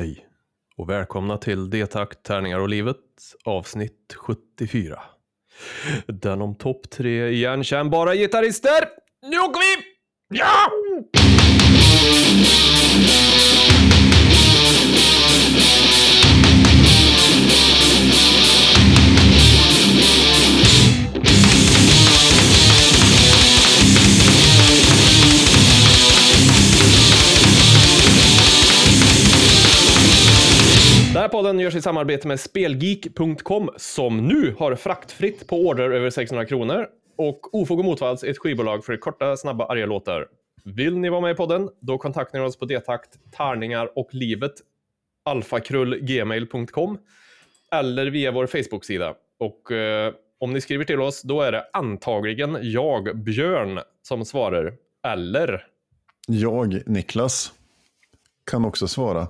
Hej och välkomna till D-takt, tärningar och livet avsnitt 74. Den om topp tre igenkännbara gitarrister. Nu åker vi! Ja! Den här podden görs i samarbete med Spelgeek.com som nu har fraktfritt på order över 600 kronor och Ofog och Motvalls är ett skivbolag för korta, snabba, arga låtar. Vill ni vara med i podden? Då kontaktar ni oss på detakt, tärningar och livet alfakrullgmail.com eller via vår Facebook-sida. Och eh, om ni skriver till oss, då är det antagligen jag, Björn, som svarar. Eller Jag, Niklas, kan också svara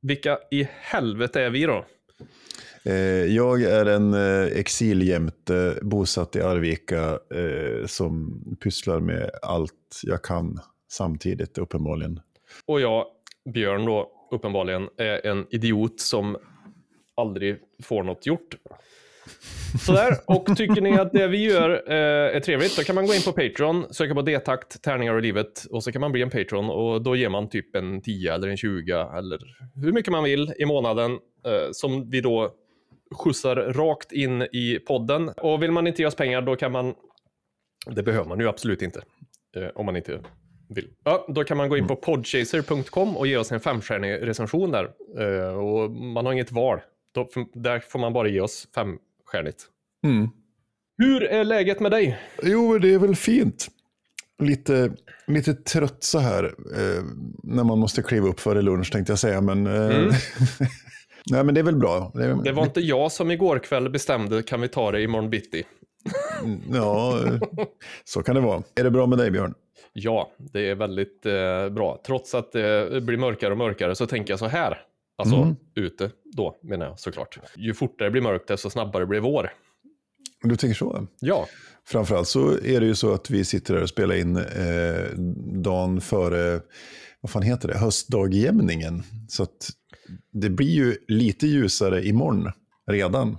vilka i helvete är vi då? Eh, jag är en eh, exiljämte bosatt i Arvika eh, som pysslar med allt jag kan samtidigt uppenbarligen. Och jag, Björn då, uppenbarligen, är en idiot som aldrig får något gjort. Sådär, och tycker ni att det vi gör eh, är trevligt, då kan man gå in på Patreon, söka på D-takt, tärningar och livet, och så kan man bli en Patreon och då ger man typ en 10 eller en 20 eller hur mycket man vill i månaden eh, som vi då skjutsar rakt in i podden. Och vill man inte ge oss pengar, då kan man, det behöver man ju absolut inte, eh, om man inte vill. Ja, då kan man gå in på podchaser.com och ge oss en femstjärnig recension där. Eh, och man har inget val. Då, där får man bara ge oss femstjärnigt. Mm. Hur är läget med dig? Jo, det är väl fint. Lite, lite trött så här eh, när man måste kliva upp före lunch tänkte jag säga. Men, eh, Mm. nej, men det är väl bra. Det, är- Det var inte jag som igår kväll bestämde, kan vi ta det imorgon bitti? Ja, eh, så kan det vara. Är det bra med dig Björn? Ja, det är väldigt eh, bra. Trots att det blir mörkare och mörkare så tänker jag så här. Alltså Mm. ute då, menar jag såklart. Ju fortare det blir mörkt, desto snabbare blir vår. Du tänker så? Ja, Framförallt så är det ju så att vi sitter här och spelar in eh, dagen före, vad fan heter det, höstdagjämningen. Så att det blir ju lite ljusare imorgon redan.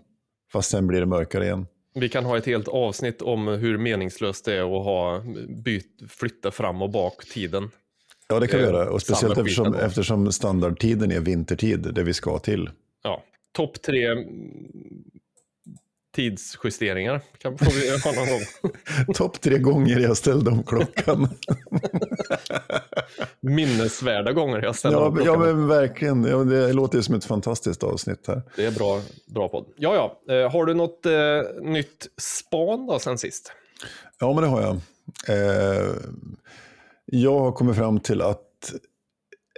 Fast sen blir det mörkare igen. Vi kan ha ett helt avsnitt om hur meningslöst det är att ha byt, flytta fram och bak tiden. Ja, det kan vi Eh, göra. Och speciellt eftersom, eftersom standardtiden är vintertid, det vi ska till. Ja, topp tre mm, tidsjusteringar kan får vi ha någon gång. Topp tre gånger jag ställde om klockan. Minnesvärda gånger jag ställer ja, om klockan. ja, men verkligen. Ja, det låter som ett fantastiskt avsnitt här. Det är bra, bra podd. Ja, ja. Eh, har du något eh, nytt span då sen sist? Ja, men det har jag. Eh, jag har kommit fram till att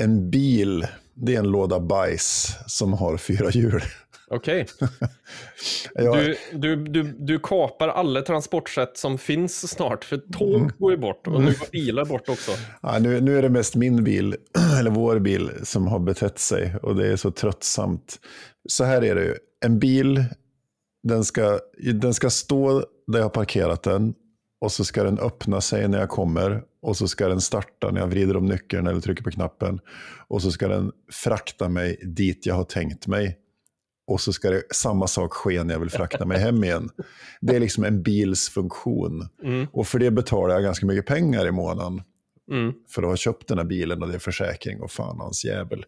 en bil, det är en låda bajs som har fyra hjul. Okej. Jag, Du, du, du, du kapar alla transportsätt som finns snart, för tåg Mm. går ju bort och nu går bilar bort också. ja, nu, nu är det mest min bil, eller vår bil, som har betett sig och det är så tröttsamt. Så här är det ju. En bil, den ska, den ska stå där jag har parkerat den och så ska den öppna sig när jag kommer och så ska den starta när jag vrider om nyckeln eller trycker på knappen och så ska den frakta mig dit jag har tänkt mig. Och så ska det samma sak ske när jag vill frakta mig hem igen. Det är liksom en bils funktion. Mm, Och för det betalar jag ganska mycket pengar i månaden mm. för att ha köpt den här bilen och det är försäkring och fan hans jävel.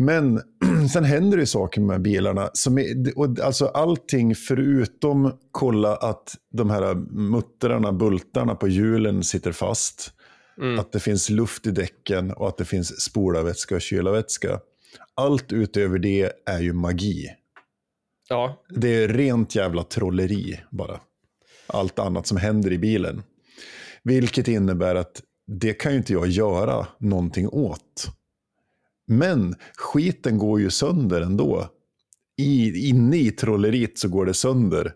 Men sen händer det ju saker med bilarna. Som är, och alltså allting förutom kolla att de här muttrarna, bultarna på hjulen sitter fast. Mm. Att det finns luft i däcken och att det finns spolarvätska och kylarvätska. Allt utöver det är ju magi. Ja, Det är rent jävla trolleri bara. Allt annat som händer i bilen. Vilket innebär att det kan ju inte jag göra någonting åt. Men skiten går ju sönder ändå. I, inne i trolleriet så går det sönder.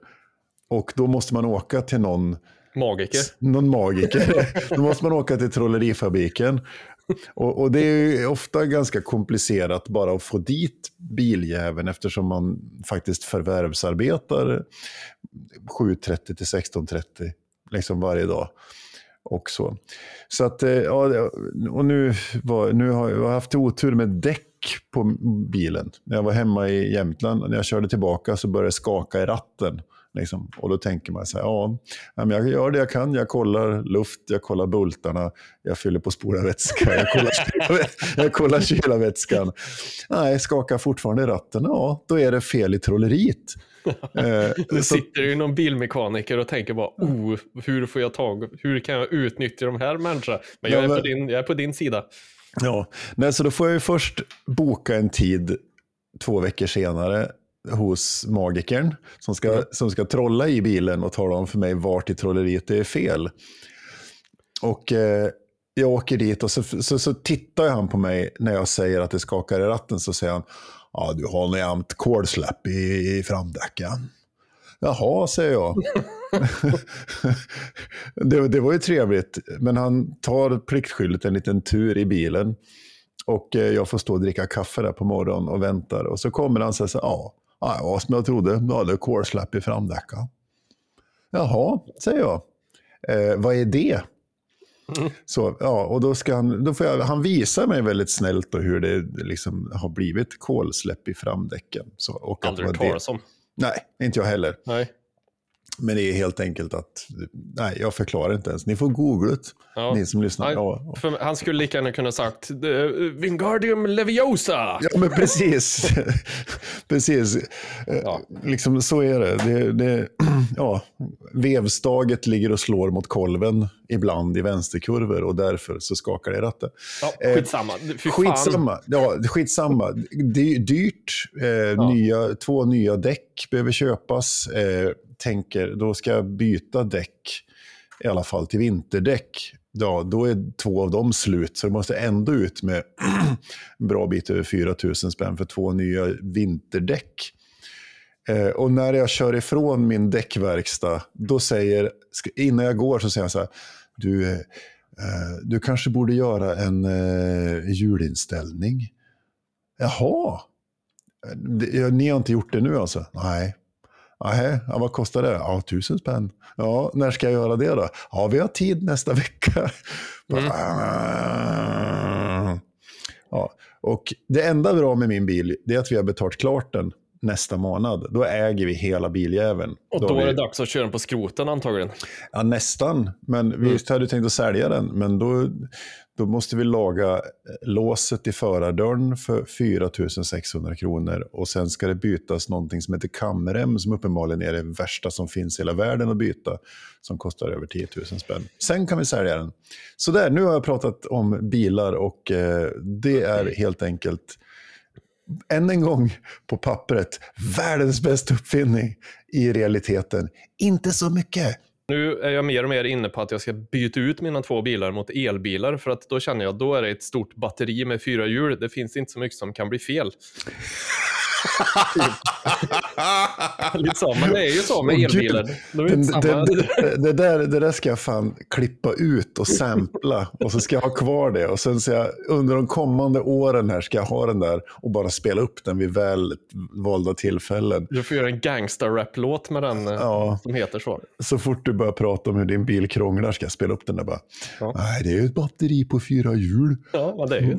Och då måste man åka till någon, magiker. någon magiker. då måste man åka till trollerifabriken. Och, och det är ju ofta ganska komplicerat bara att få dit biljäveln eftersom man faktiskt förvärvsarbetar 7.30 till 16.30 liksom varje dag och så. Så att, eh, ja, och nu, var, nu har jag haft otur med däck på bilen. När jag var hemma i Jämtland och när jag körde tillbaka så började det skaka i ratten. Liksom. Och då tänker man så här, ja, jag gör det jag kan. Jag kollar luft, jag kollar bultarna, jag fyller på spolarvätska, jag kollar, jag kollar kylarvätskan. Nej, skakar fortfarande i ratten. Ja, då är det fel i trolleriet. Eh, Nu så- sitter ju någon bilmekaniker och tänker bara, oh, hur får jag tag, hur kan jag utnyttja de här människorna? Men jag Ja, är, på men- din, jag är på din sida. Ja, nej, så då får jag ju först boka en tid två veckor senare hos magikern som ska, Mm. som ska trolla i bilen och tala om för mig vart i trolleriet det är fel. Och eh, jag åker dit och så, så, så tittar han på mig när jag säger att det skakar i ratten så säger han Ja, du har nog jämt kolsläpp i, i framdäcken. Jaha, säger jag. det, det var ju trevligt, men han tar pliktskyldigt en liten tur i bilen. Och eh, jag får stå och dricka kaffe där på morgonen och väntar. Och så kommer han och säger så ja, ja, som jag trodde, du hade kolsläpp i framdäcken. Jaha, säger jag. Eh, vad är det? Så, ja, och då ska han, då får jag, han visar mig väldigt snällt då hur det liksom har blivit kolsläpp i framdäcken. Så, och Aldrig hört talas om. Nej, inte jag heller. Nej. Men det är helt enkelt att, nej, jag förklarar inte ens. Ni får googla det, Ja. ni som lyssnar. Ja, För han skulle lika gärna kunna sagt eh, Wingardium Leviosa. ja men precis. precis. Eh, Ja. Liksom så är det. det, det ja, vevstaget ligger och slår mot kolven ibland i vänsterkurvor och därför så skakar det i ratten. Ja, Eh, skitsamma. Fy fan. Skitsamma. Ja, skitsamma. Det är dyrt. Eh, nya, två nya däck behöver köpas. Eh, tänker, då ska jag byta däck, i alla fall till vinterdäck. Ja, då är två av dem slut, så det måste ändå ut med en bra bit över 4 000 spänn för två nya vinterdäck. Eh, och när jag kör ifrån min däckverkstad, då säger, innan jag går så säger han så här, du, eh, du kanske borde göra en eh, hjulinställning. Jaha, ni har inte gjort det nu alltså? Nej. Nej, ja, vad kostar det? Ja, tusen spänn. Ja, när ska jag göra det då? Ja, vi har tid nästa vecka. Mm. Ah. Ja, och det enda bra med min bil är att vi har betalt klart den nästa månad. Då äger vi hela biljäveln. Och då har är vi, det dags att köra den på skroten antagligen. Ja, nästan. Men vi Mm. hade tänkt att sälja den. Men då, då måste vi laga eh, låset i förardörren för 4 600 kronor. Och sen ska det bytas någonting som heter kamrem som uppenbarligen är det värsta som finns i hela världen att byta. Som kostar över 10 000 spänn. Sen kan vi sälja den. Så där, nu har jag pratat om bilar och eh, det är helt enkelt än en gång på pappret, världens bästa uppfinning. I realiteten, inte så mycket. Nu är jag mer och mer inne på att jag ska byta ut mina två bilar mot elbilar för att då känner jag att då är det ett stort batteri med fyra hjul. Det finns inte så mycket som kan bli fel. Så, men det är ju så med. Gud. De Det, det, det, där, det där ska jag fan klippa ut och sampla och så ska jag ha kvar det. Och sen ska jag, under de kommande åren här ska jag ha den där och bara spela upp den vid väl valda tillfällen. Du får göra en gangsta-rap-låt med den eh, Ja. som heter så. Så fort du börjar prata om hur din bil krånglar ska jag spela upp den där bara. Ja. Nej, det är ju ett batteri på fyra hjul. Ja, det är ju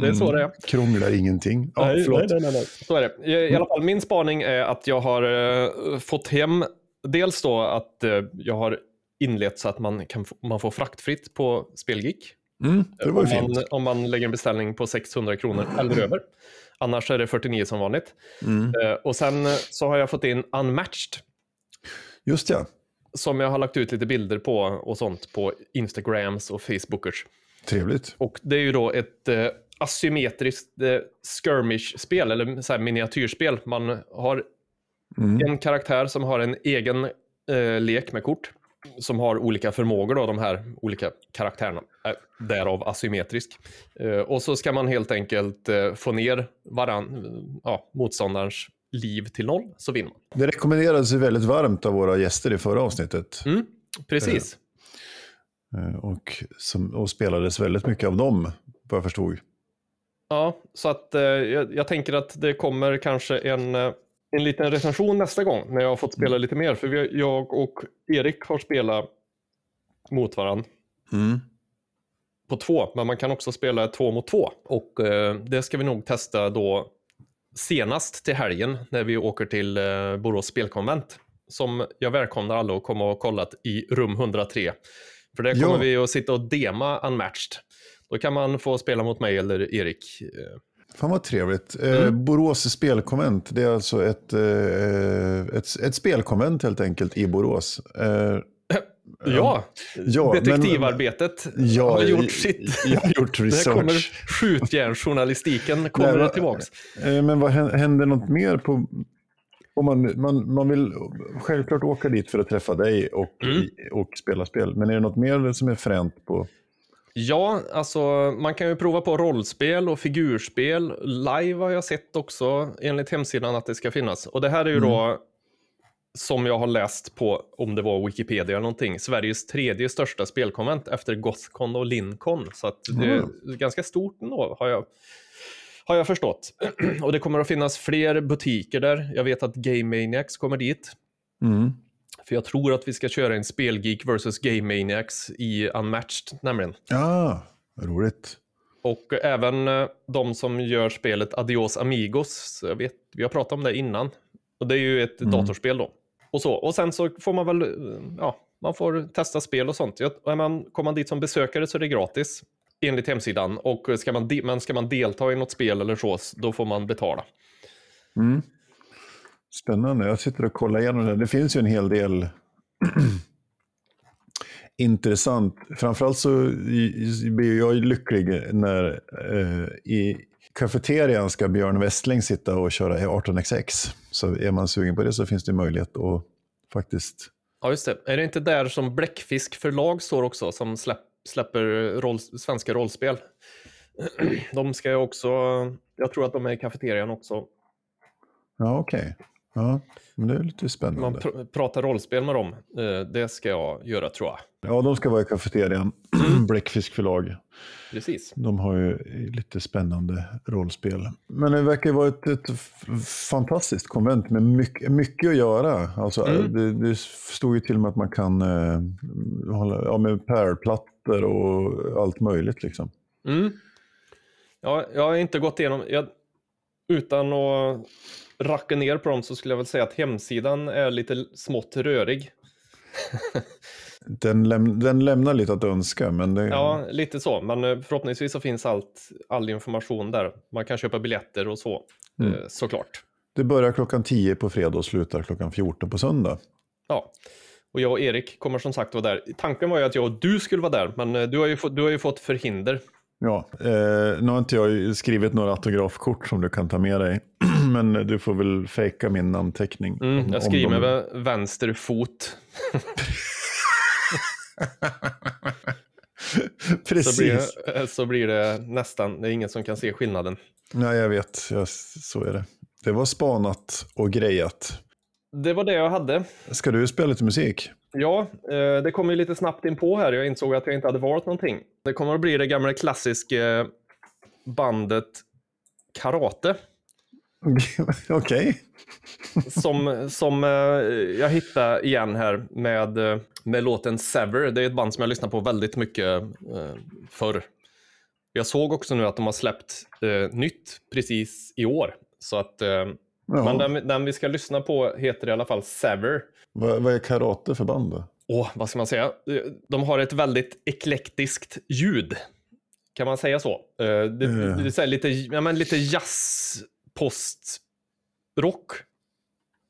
det är så det är. Krånglar ingenting. Ja, nej, förlåt. nej, nej, nej. Så är det. I, I alla fall, min spaning är att jag har eh, fått hem, dels då att eh, jag har inlett så att man, kan man får fraktfritt på Spelgeek. Mm, om, man, om man lägger en beställning på 600 kronor eller över. Annars är det 49 som vanligt. Mm. Eh, och sen eh, så har jag fått in Unmatched Just ja, som jag har lagt ut lite bilder på och sånt på Instagrams och Facebookers. trevligt. Och det är ju då ett eh, asymmetriskt eh, skirmish-spel, eller så miniatyrspel. Man har Mm. en karaktär som har en egen eh, lek med kort. Som har olika förmågor då, de här olika karaktärerna. Eh, därav asymmetrisk. Eh, och så ska man helt enkelt eh, få ner varann, ja, motståndarens liv till noll, så vinner man. Det rekommenderades ju väldigt varmt av våra gäster i förra avsnittet. Mm, precis. Eh, Och, som, och spelades väldigt mycket av dem, vad jag förstod. Ja, så att eh, jag, jag tänker att det kommer kanske en, eh, en liten recension nästa gång när jag har fått spela lite mer. För vi, jag och Erik har spelat mot varandra Mm. på två, men man kan också spela två mot två. Och eh, det ska vi nog testa då senast till helgen när vi åker till eh, Borås spelkonvent. Som jag välkomnar alla att komma och kolla i rum 103. För där kommer Ja. vi att sitta och dema Unmatched. Då kan man få spela mot mig eller Erik. Eh, Fan vad trevligt. Eh, Mm. Borås spelkonvent, det är alltså ett, eh, ett, ett spelkonvent helt enkelt i Borås. Ja, ja, detektivarbetet ja, har gjort sitt. Jag har gjort Där kommer research. skjutjärnsjournalistiken kommer Nej. Eh, Men vad hän- händer något mer på... Om man, man, man vill självklart åka dit för att träffa dig och, Mm. och spela spel. Men är det något mer som är fränt på... Ja, alltså man kan ju prova på rollspel och figurspel. Live har jag sett också enligt hemsidan att det ska finnas. Och det här är ju då, som jag har läst på, om det var Wikipedia eller någonting, Sveriges tredje största spelkonvent efter Gothcon och Lincon. Så det är ganska stort ändå, har jag, har jag förstått. och det kommer att finnas fler butiker där. Jag vet att Game Maniacs kommer dit. Mm. För jag tror att vi ska köra en Spelgeek versus Game Maniacs i Unmatched nämligen. Ja, roligt. Och även eh, de som gör spelet Adios Amigos. Jag vet, vi har pratat om det innan. Och det är ju ett datorspel då. Och, så. och sen så får man väl, eh, ja, man får testa spel och sånt. Ja, Är man, kommer man dit som besökare så är det gratis. Enligt hemsidan. Och ska man, de, men ska man delta i något spel eller så, då får man betala. Mm. Spännande. Jag sitter och kollar igenom det. Det finns ju en hel del intressant. Framförallt så blir jag lycklig när eh, i kafeterian ska Björn Westling sitta och köra 18xx. Så är man sugen på det så finns det möjlighet att faktiskt... Ja, just det. Är det inte där som Bläckfisk förlag står också, som släpp, släpper roll, svenska rollspel? De ska ju också, jag tror att de är i kafeterian också. Ja, okej. Ja, men det är lite Man spännande. pr pratar rollspel med dem. Eh, det ska jag göra tror jag. Ja, de ska vara i kafeterian. Bläckfisk förlag. Precis. De har ju lite spännande rollspel. Men det verkar vara ett, ett fantastiskt konvent med mycket, mycket att göra. Alltså, Mm. det, det stod ju till och med att man kan eh, hålla ja, med pärlplattor och allt möjligt. Liksom. Mm. Ja, jag har inte gått igenom, jag, utan att racka ner på dem så skulle jag väl säga att hemsidan är lite smått rörig. Den, läm, den lämnar lite att önska, men det, Ja, lite så. Men eh, förhoppningsvis så finns allt, all information där. Man kan köpa biljetter och så, Mm. eh, såklart. det börjar klockan 10 på fredag och slutar klockan 14 på söndag. Ja. Och jag och Erik kommer som sagt vara där. Tanken var ju att jag och du skulle vara där, men eh, du har ju, du har ju fått förhinder. Ja, eh, nu har inte jag skrivit några autografkort som du kan ta med dig. Men du får väl fejka min namnteckning. Mm, om- jag skriver de- med vänster fot. Så Precis. blir, det, så blir det nästan, det är ingen som kan se skillnaden. Nej, jag vet. Jag, så är det. Det var spanat och grejat. Det var det jag hade. Ska du spela lite musik? Ja, eh, det kom ju lite snabbt in på här. Jag insåg att jag inte hade valt någonting. Det kommer att bli det gamla klassiska bandet Karate. Okej. som, som eh, jag hittade igen här med, eh, med låten Sever. Det är ett band som jag lyssnar på väldigt mycket eh, förr. Jag såg också nu att de har släppt eh, nytt precis i år. Så att, eh, men den, den vi ska lyssna på heter i alla fall Sever. Vad, vad är karate för band då? Åh, vad ska man säga? De har ett väldigt eklektiskt ljud. Kan man säga så? Eh, Det, Eh. det är så här lite, ja, men lite jazz, postrock.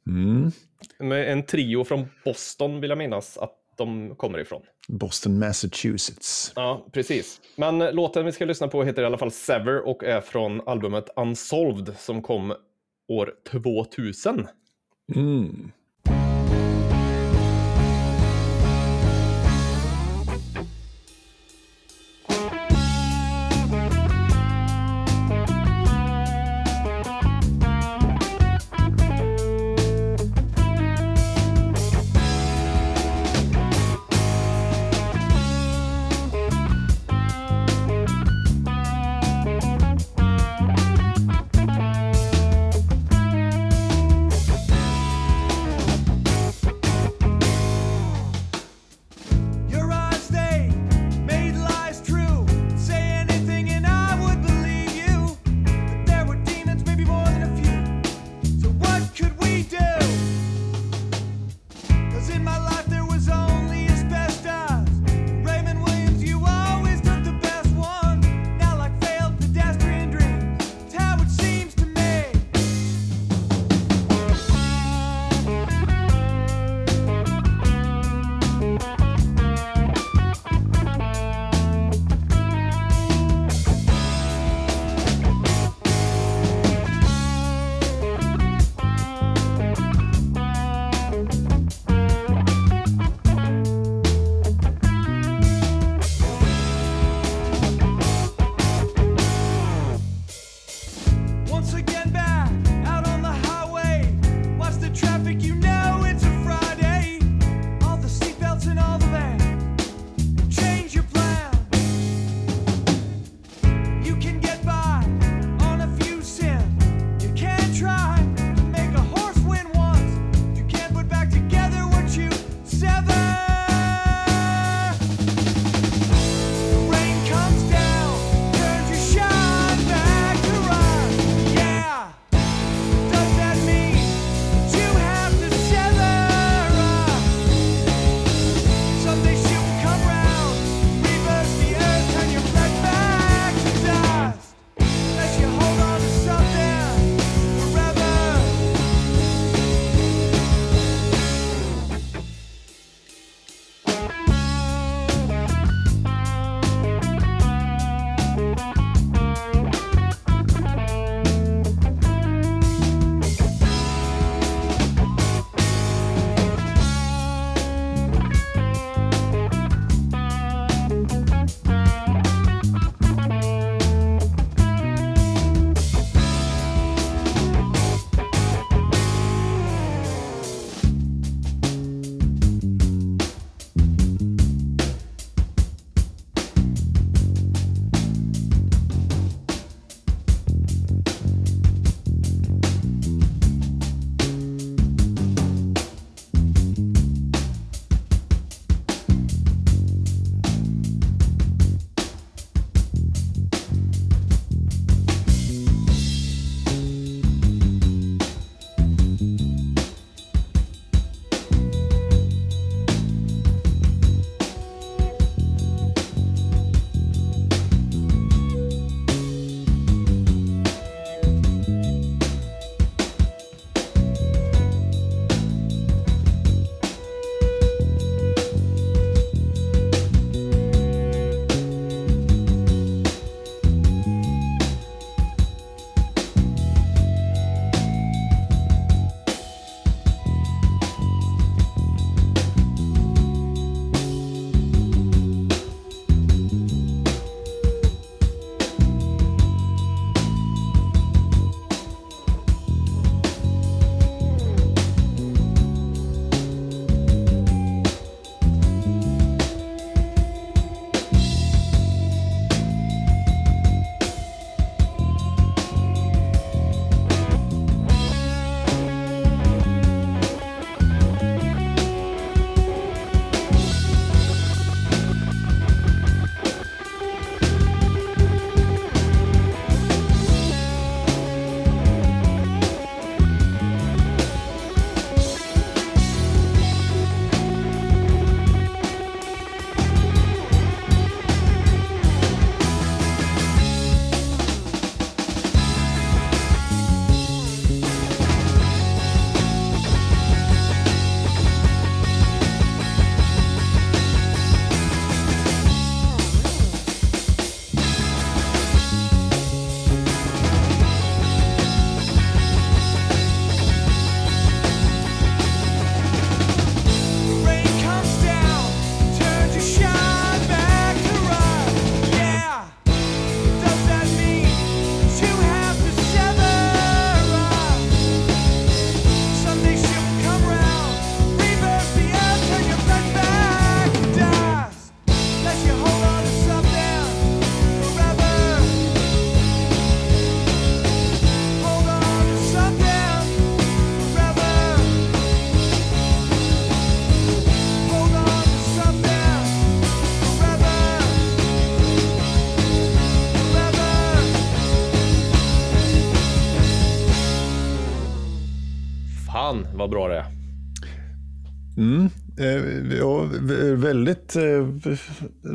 Mm. Med en trio från Boston vill jag minnas att de kommer ifrån. Boston, Massachusetts. Ja, precis. Men låten vi ska lyssna på heter i alla fall Sever och är från albumet Unsolved som kom år 2000. Mm.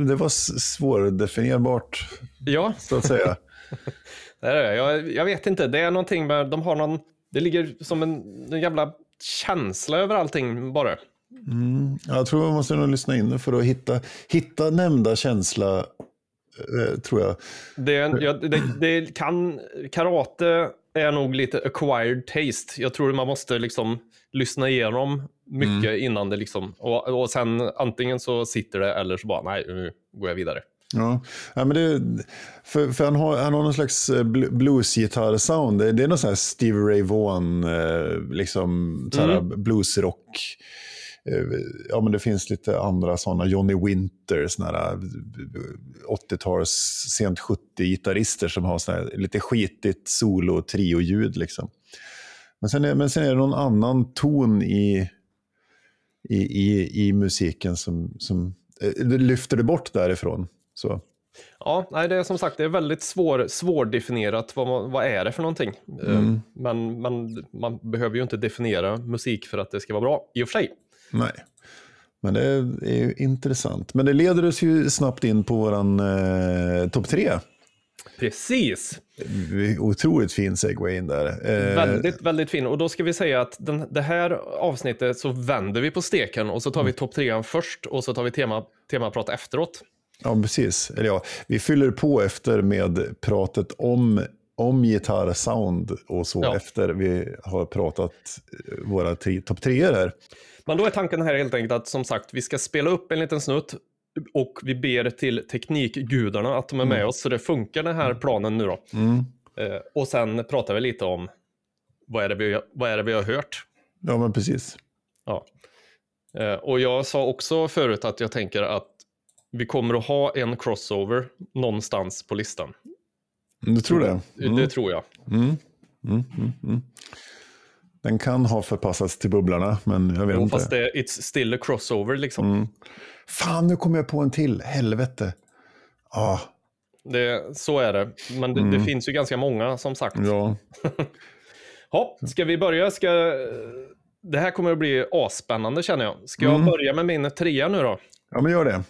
Det var svårdefinierbart, Ja, så att säga. det är det. Jag, jag vet inte. Det är någonting med, de har någon, det ligger som en, en jävla känsla över allting bara. Mm. Jag tror man måste nog lyssna in för att hitta, hitta nämnda känsla, eh, tror jag. Det, ja, det, det kan, karate är nog lite acquired taste. Jag tror man måste liksom lyssna igenom mycket innan det liksom, och, och sen antingen så sitter det eller så bara, nej, nu går jag vidare. Ja, ja men det, för, för han, har, han har någon slags eh, bl- bluesgitarr-sound. Det, det är någon sån här Stevie Ray Vaughan, eh, liksom så här bluesrock. Eh, Ja, men det finns lite andra sådana, Johnny Winter, eh, 80-tals, sent 70-gitarrister som har såna lite skitigt solo trio-ljud. Liksom. Men, sen är, men sen är det någon annan ton i, i, i, i musiken som, som eh, lyfter det bort därifrån. Så. Ja, nej, det är som sagt det är väldigt svår, svårdefinierat. Vad, vad är det för någonting? Eh, Men, men man behöver ju inte definiera musik för att det ska vara bra, i och för sig. Nej, men det är, ju intressant. Men det leder oss ju snabbt in på våran eh, topp tre. Precis! Otroligt fin segway in där. Eh, Väldigt, väldigt fin. Och då ska vi säga att den, det här avsnittet så vänder vi på steken och så tar vi topp trean först och så tar vi tema, temaprat efteråt. Ja, precis. Eller ja, vi fyller på efter med pratet om, om gitarrsound och så Ja. efter vi har pratat eh, våra tre, topp treor här. Men då är tanken här helt enkelt att som sagt vi ska spela upp en liten snutt och vi ber till teknikgudarna att de är med oss så det funkar den här planen nu då. Mm. Eh, och sen pratar vi lite om vad är det vi, vad är det vi har hört. Ja, men precis. Ja. Eh, och jag sa också förut att jag tänker att vi kommer att ha en crossover någonstans på listan. Du tror det? Mm. Det tror jag. Mm. Mm, mm, mm. Den kan ha förpassats till bubblarna, men jag vet Jo, inte. fast det, it's still a crossover liksom. Mm. Fan, nu kommer jag på en till. Helvete. Ah, Det, så är det. Men det, det finns ju ganska många som sagt. Mm. ja. Ja, ska vi börja? Ska, det här kommer att bli asspännande känner jag. Ska jag Mm. börja med min trea nu då? ja, men gör det.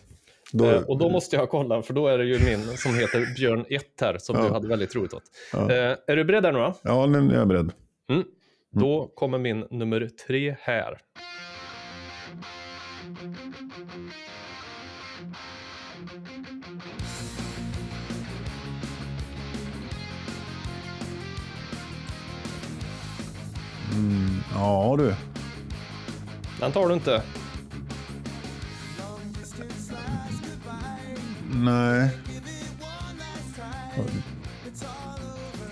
Då, Eh, och då måste jag kolla, för då är det ju min som heter Björn 1 här, som Ja. du hade väldigt roligt åt. Ja. Eh, är du beredd där nu då? Ja, nu är jag beredd. Mm. Då kommer min nummer tre här. Ja, du. Den tar du inte. Nej.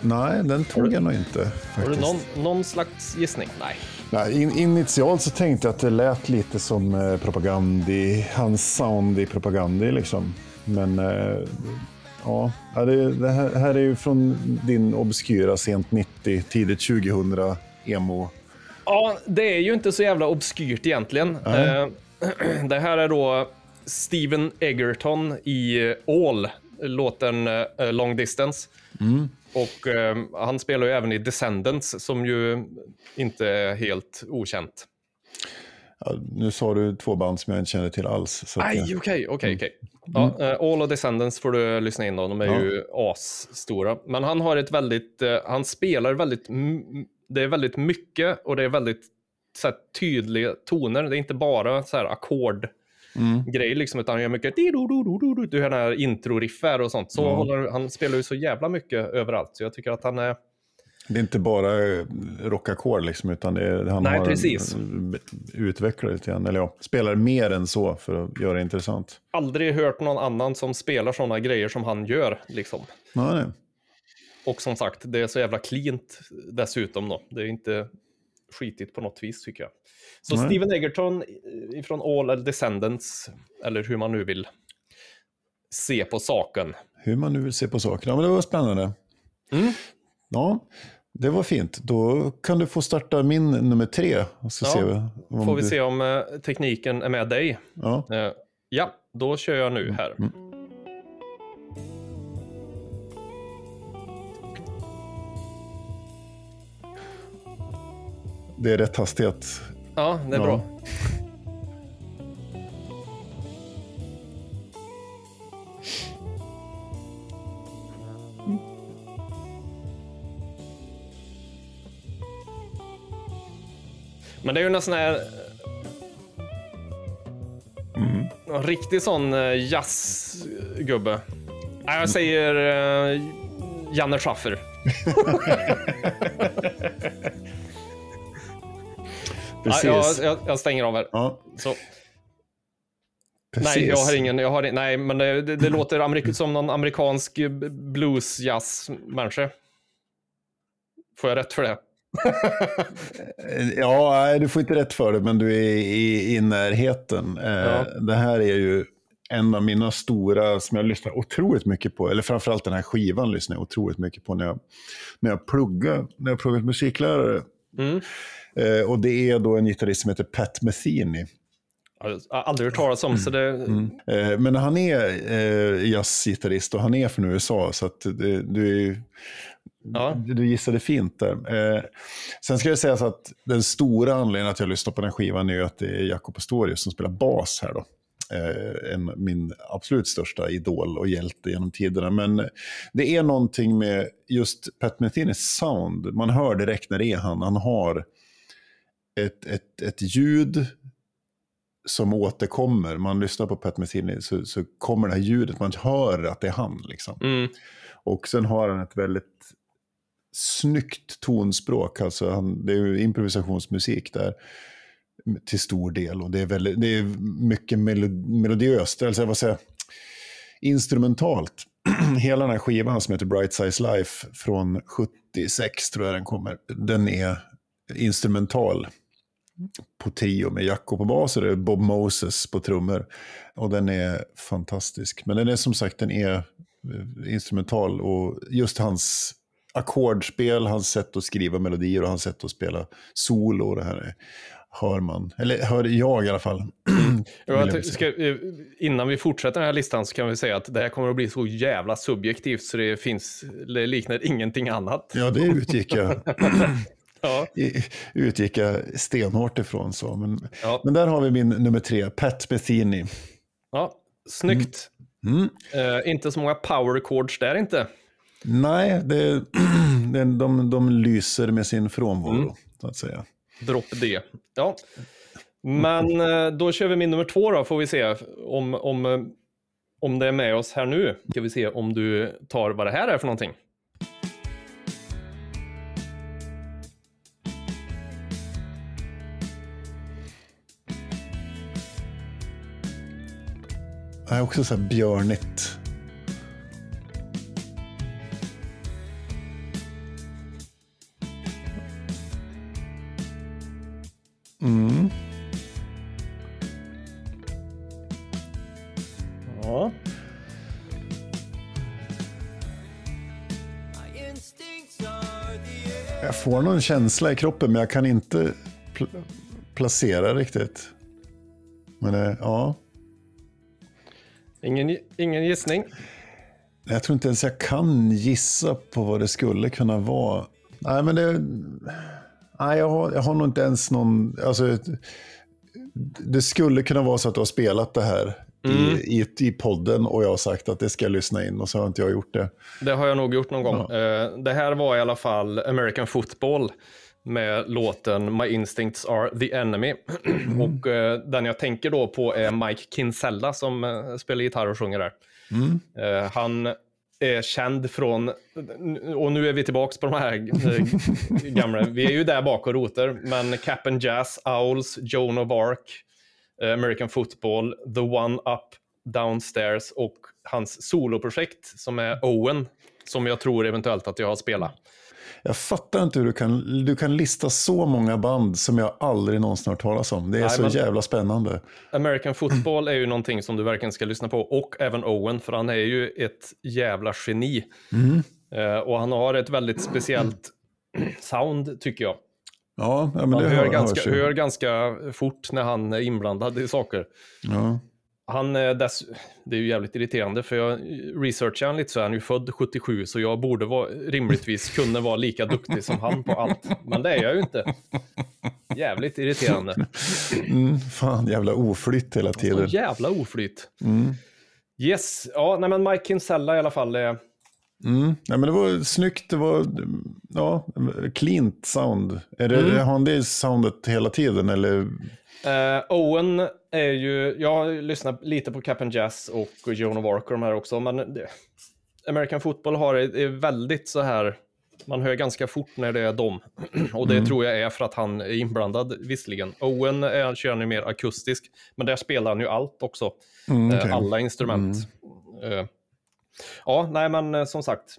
Nej, den tog jag nog inte. Har du någon, någon slags gissning? Nej. Nej, in, initialt så tänkte jag att det lät lite som eh, propagandi, hans sound i propagandi liksom. Men eh, ja, det, det här, här är ju från din obskyra sent 90, tidigt 2000 emo. Ja, det är ju inte så jävla obskyrt egentligen. Eh, det här är då Steven Egerton i All, låten eh, Long Distance. Och eh, han spelar ju även i Descendants som ju inte är helt okänt. Ja, nu sa du två band som jag inte känner till alls. Aj, okej, okej, okej. Ja, eh, All och Descendants får du lyssna in då. De är Ja. ju asstora. Men han har ett väldigt, eh, han spelar väldigt, det är väldigt mycket och det är väldigt så här, tydliga toner. Det är inte bara så här ackord mm. grejer liksom, utan han gör mycket di-do-do-do-do-do. du hör den här intro-riffar och sånt. Så Ja. håller, han spelar ju så jävla mycket överallt. Så jag tycker att han är, Det är inte bara eh, rockackord liksom, utan det är, han Nej, har precis. En, utvecklar lite grann. Eller ja, spelar mer än så för att göra det intressant. aldrig hört någon annan som spelar sådana grejer som han gör. Liksom. Nej. Och som sagt, det är så jävla cleant dessutom då. Det är inte skitigt på något vis tycker jag. Så Nej. Steven Egerton ifrån All eller Descendants, eller hur man nu vill se på saken. Hur man nu vill se på sakerna. Men det var spännande. Mm. Ja, det var fint. Då kan du få starta min nummer tre. Så Ja, ser vi om Får vi du... se om eh, tekniken är med dig. Ja. Eh, ja, då kör jag nu här. Mm. Det är rätt hastighet. Ja, det är Ja. bra. Men det är ju en sån här... En riktig sån eh, jazzgubbe. Nej, jag säger uh, Janne Schaffer. Ja, Precis. jag, jag, jag stänger av här. Ja, Så. precis. Nej, jag har ingen. Jag har, nej, men det, det, det låter amerik som någon amerikansk blues-jazz-människa. Får jag rätt för det? Ja, nej, du får inte rätt för det, men du är i, i närheten. Eh, Ja. Det här är ju en av mina stora, som jag lyssnar otroligt mycket på, eller framförallt den här skivan lyssnar jag otroligt mycket på när jag, när jag pluggar, när jag pluggat musiklärare. Mm. Eh, och det är då en gitarrist som heter Pat Metheny. Jag har aldrig hört talas om, så det... Eh, men han är eh, jazzgitarrist och han är från USA, så att det, du, är Ja. du gissade fint där. Eh, sen ska jag säga så att den stora anledningen att jag lyssnar på den här skivan är att det är Jacob Pastorius som spelar bas här då. Eh, en, min absolut största idol och hjälte genom tiderna. Men det är någonting med just Pat Methenys sound. Man hör direkt när det är han. Han har ett, ett, ett ljud som återkommer. Man lyssnar på Pat Metheny så, så kommer det här ljudet. Man hör att det är han. Liksom. Mm. Och sen har han ett väldigt snyggt tonspråk. Alltså han, det är improvisationsmusik där till stor del. Och det är, väldigt, det är mycket melo- melodiöst, alltså vad säger instrumentalt. Hela den här skivan som heter Bright Size Life från 76 tror jag den kommer. Den är instrumental på trio med Jacko på bas och Bob Moses på trummor. Och den är fantastisk. Men den är som sagt den är eh, instrumental och just hans ackordspel, hans sätt att skriva melodier och hans sätt att spela solo. och Det här är, hör man, eller hör jag i alla fall. Jag ska, innan vi fortsätter den här listan så kan vi säga att det här kommer att bli så jävla subjektivt så det finns, det liknar ingenting annat. Ja, det utgick jag, Ja, utgick jag stenhårt ifrån. Så. Men, ja, men där har vi min nummer tre, Pat Metheny. ja. snyggt. Mm. Eh, inte så många power chords där inte. Nej, det, det, de, de lyser med sin frånvaro, Mm. så att säga. Dropp D. Ja. Men eh, då kör vi min nummer två då, får vi se om, om, eh, om det är med oss här nu. Ska vi se om du tar vad det här är för någonting. Det är också så här björnigt. Mm. Ja. Jag får någon känsla i kroppen, men jag kan inte pl- placera riktigt. Men det, ja, Ingen, ingen gissning. jag tror inte ens jag kan gissa på vad det skulle kunna vara. Nej, men det... Nej, jag har, jag har nog inte ens någon... Alltså, det skulle kunna vara så att du har spelat det här i, i, i podden och jag har sagt att det ska jag lyssna in och så har inte jag gjort det. Det har jag nog gjort någon gång. Eh, det här var i alla fall American Football med låten My Instincts Are The Enemy. och eh, den jag tänker då på är Mike Kinsella som eh, spelar gitarr och sjunger där. Eh, han är känd från, och nu är vi tillbaka på de här eh, gamla, vi är ju där bak och roter, men Cap and Jazz, Owls, Joan of Arc, eh, American Football, The One Up Downstairs och hans soloprojekt som är Owen, som jag tror eventuellt att jag har spelat. Jag fattar inte hur du kan, du kan lista så många band som jag aldrig någonsin har hört talas om. Det är Nej, så jävla spännande. American Football är ju någonting som du verkligen ska lyssna på, och även Owen, för han är ju ett jävla geni. Eh, och han har ett väldigt speciellt sound, tycker jag. Ja, ja Man hör, hör, ganska, hör ganska fort när han är inblandad i saker. Ja. Han är dess, det är ju jävligt irriterande för jag researchar han lite så är han ju född 77 så jag borde vara, rimligtvis kunna vara lika duktig som han på allt. Men det är jag ju inte. Jävligt irriterande. Mm, fan, jävla oflytt hela Så tiden. jävla oflyt. Mm. Yes, ja, nej men Mike Kinsella i alla fall. Eh, Mm. Nej, men det var snyggt, det var ja, cleant sound. Är det, Mm. Har han det soundet hela tiden? Eller? Eh, Owen är ju, jag har lyssnat lite på Cap'n Jazz och Joan Walker de här också, men det, American Football har är, väldigt så här, man hör ganska fort när det är dem. Och det tror jag är för att han är inblandad visserligen. Owen är, kör han ju mer akustisk, men där spelar han ju allt också. Mm, Eh, okej. Alla instrument. Eh, ja, nej men eh, som sagt,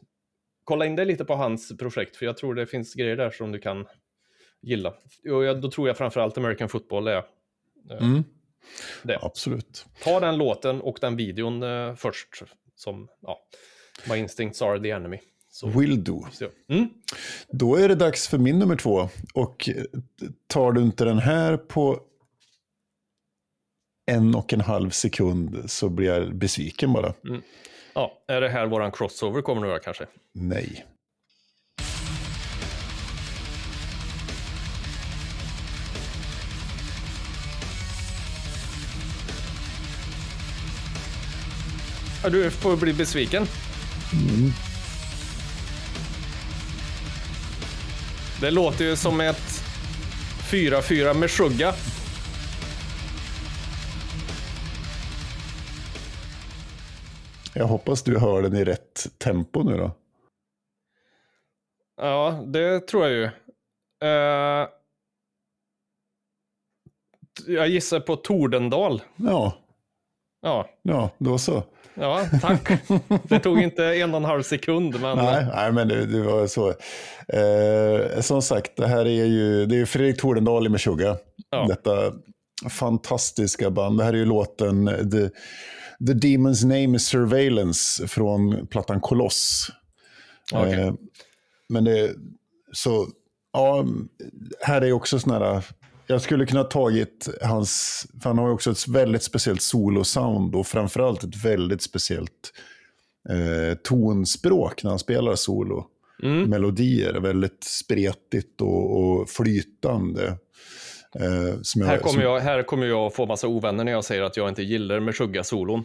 kolla in dig lite på hans projekt, för jag tror det finns grejer där som du kan gilla. Och då tror jag framförallt American Football är Mm. Det. Absolut. Ta den låten och den videon eh, först, som, ja, My instincts are the enemy. Så, Will do. så, mm. Då är det dags för min nummer två. Och eh, tar du inte den här på en och en halv sekund så blir jag besviken bara. Ja, är det här våran crossover kommer nu då kanske? Nej. Du får bli besviken. Det låter ju som ett 4-4 med skugga. Jag hoppas du hör den i rätt tempo nu då. Ja, det tror jag ju. Eh, jag gissar på Tordendal. Ja, Ja, ja då så. ja tack. Det tog inte en och en halv sekund, men... Nej, nej men det, det var så. Eh, som sagt, det här är ju det är Fredrik Tordendal i Meshuggah. Ja. Detta fantastiska band. Det här är ju låten The, The Demon's Name is Surveillance från plattan Koloss. Okej. Eh, men det så, ja, här är också sådana här, jag skulle kunna ha tagit hans, för han har ju också ett väldigt speciellt solosound och framförallt ett väldigt speciellt eh, tonspråk när han spelar solo. Mm. Melodier, väldigt spretigt och, och flytande. Eh, Här kommer, jag, här kommer jag få massa ovänner när jag säger att jag inte gillar Meshuggah-solon.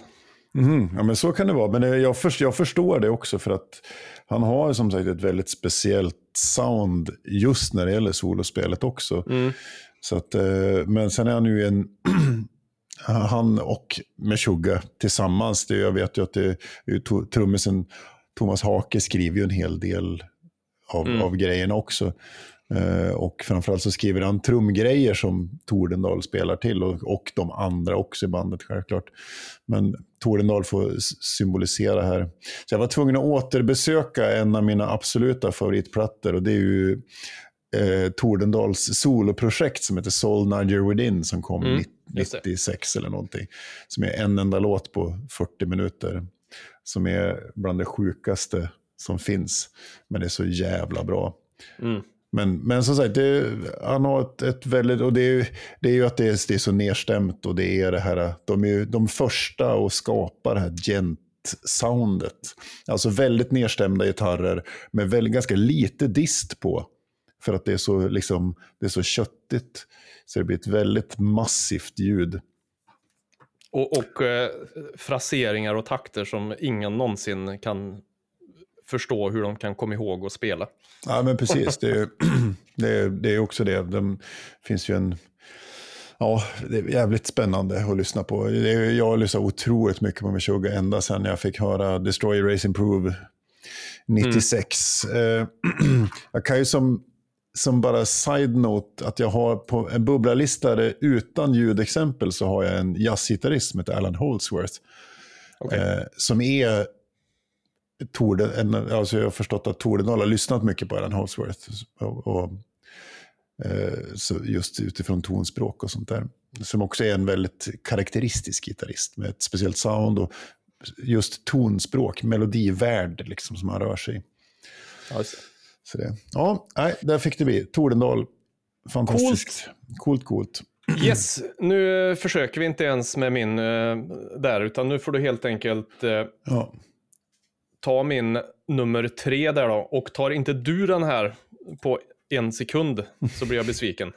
Mhm, ja, men så kan det vara. Men eh, jag, först, jag förstår det också för att han har som sagt ett väldigt speciellt sound just när det gäller solospelet också. Mm. Så att, eh, men sen är han ju en... han och Meshuggah tillsammans, det, jag vet ju att det trummisen Thomas Hake skriver ju en hel del av, Mm. av grejerna också. Eh, och framförallt så skriver han trumgrejer som Tordendal spelar till och, och de andra också i bandet självklart. Men Tordendal får symbolisera här. Så jag var tvungen att återbesöka en av mina absoluta favoritplattor och det är ju eh, Tordendals soloprojekt som heter Soul Nudger Within som kom Mm, nitt- just det. 96 eller någonting. Som är en enda låt på 40 minuter. Som är bland det sjukaste som finns. Men det är så jävla bra. Mm. Men, men som sagt, det, han har ett, ett väldigt, och det är, det är ju att det är, det är så nedstämt och det är det här, de är ju de första att skapa det här gent-soundet. Alltså väldigt nedstämda gitarrer med väldigt, ganska lite dist på. För att det är så, liksom, det är så köttigt. Så det blir ett väldigt massivt ljud. Och, och eh, fraseringar och takter som ingen någonsin kan förstå hur de kan komma ihåg och spela. Ja, men precis. Det är, det är, det är också det. Det finns ju en... Ja, det är jävligt spännande att lyssna på. Det är, jag har lyssnat otroligt mycket på Meshuggah ända sedan jag fick höra Destroy Race Improve 96. Eh, jag kan ju som, som bara side-note att jag har på en bubblalista där utan ljudexempel så har jag en jazzgitarrist som heter Alan Holdsworth. Okej. Eh, som är Torde, en, alltså jag har förstått att Tordendal har lyssnat mycket på Alan Holdsworth. Och, och, eh, så just utifrån tonspråk och sånt där. Som också är en väldigt karaktäristisk gitarrist med ett speciellt sound och just tonspråk, melodivärld liksom som han rör sig i. Det. Så det. Ja, nej, där fick det bli. Tordendal. Fantastiskt. Coolt, coolt. coolt. Yes, nu försöker vi inte ens med min eh, där, utan nu får du helt enkelt eh, ja. ta min nummer tre där då. Och tar inte du den här på en sekund så blir jag besviken.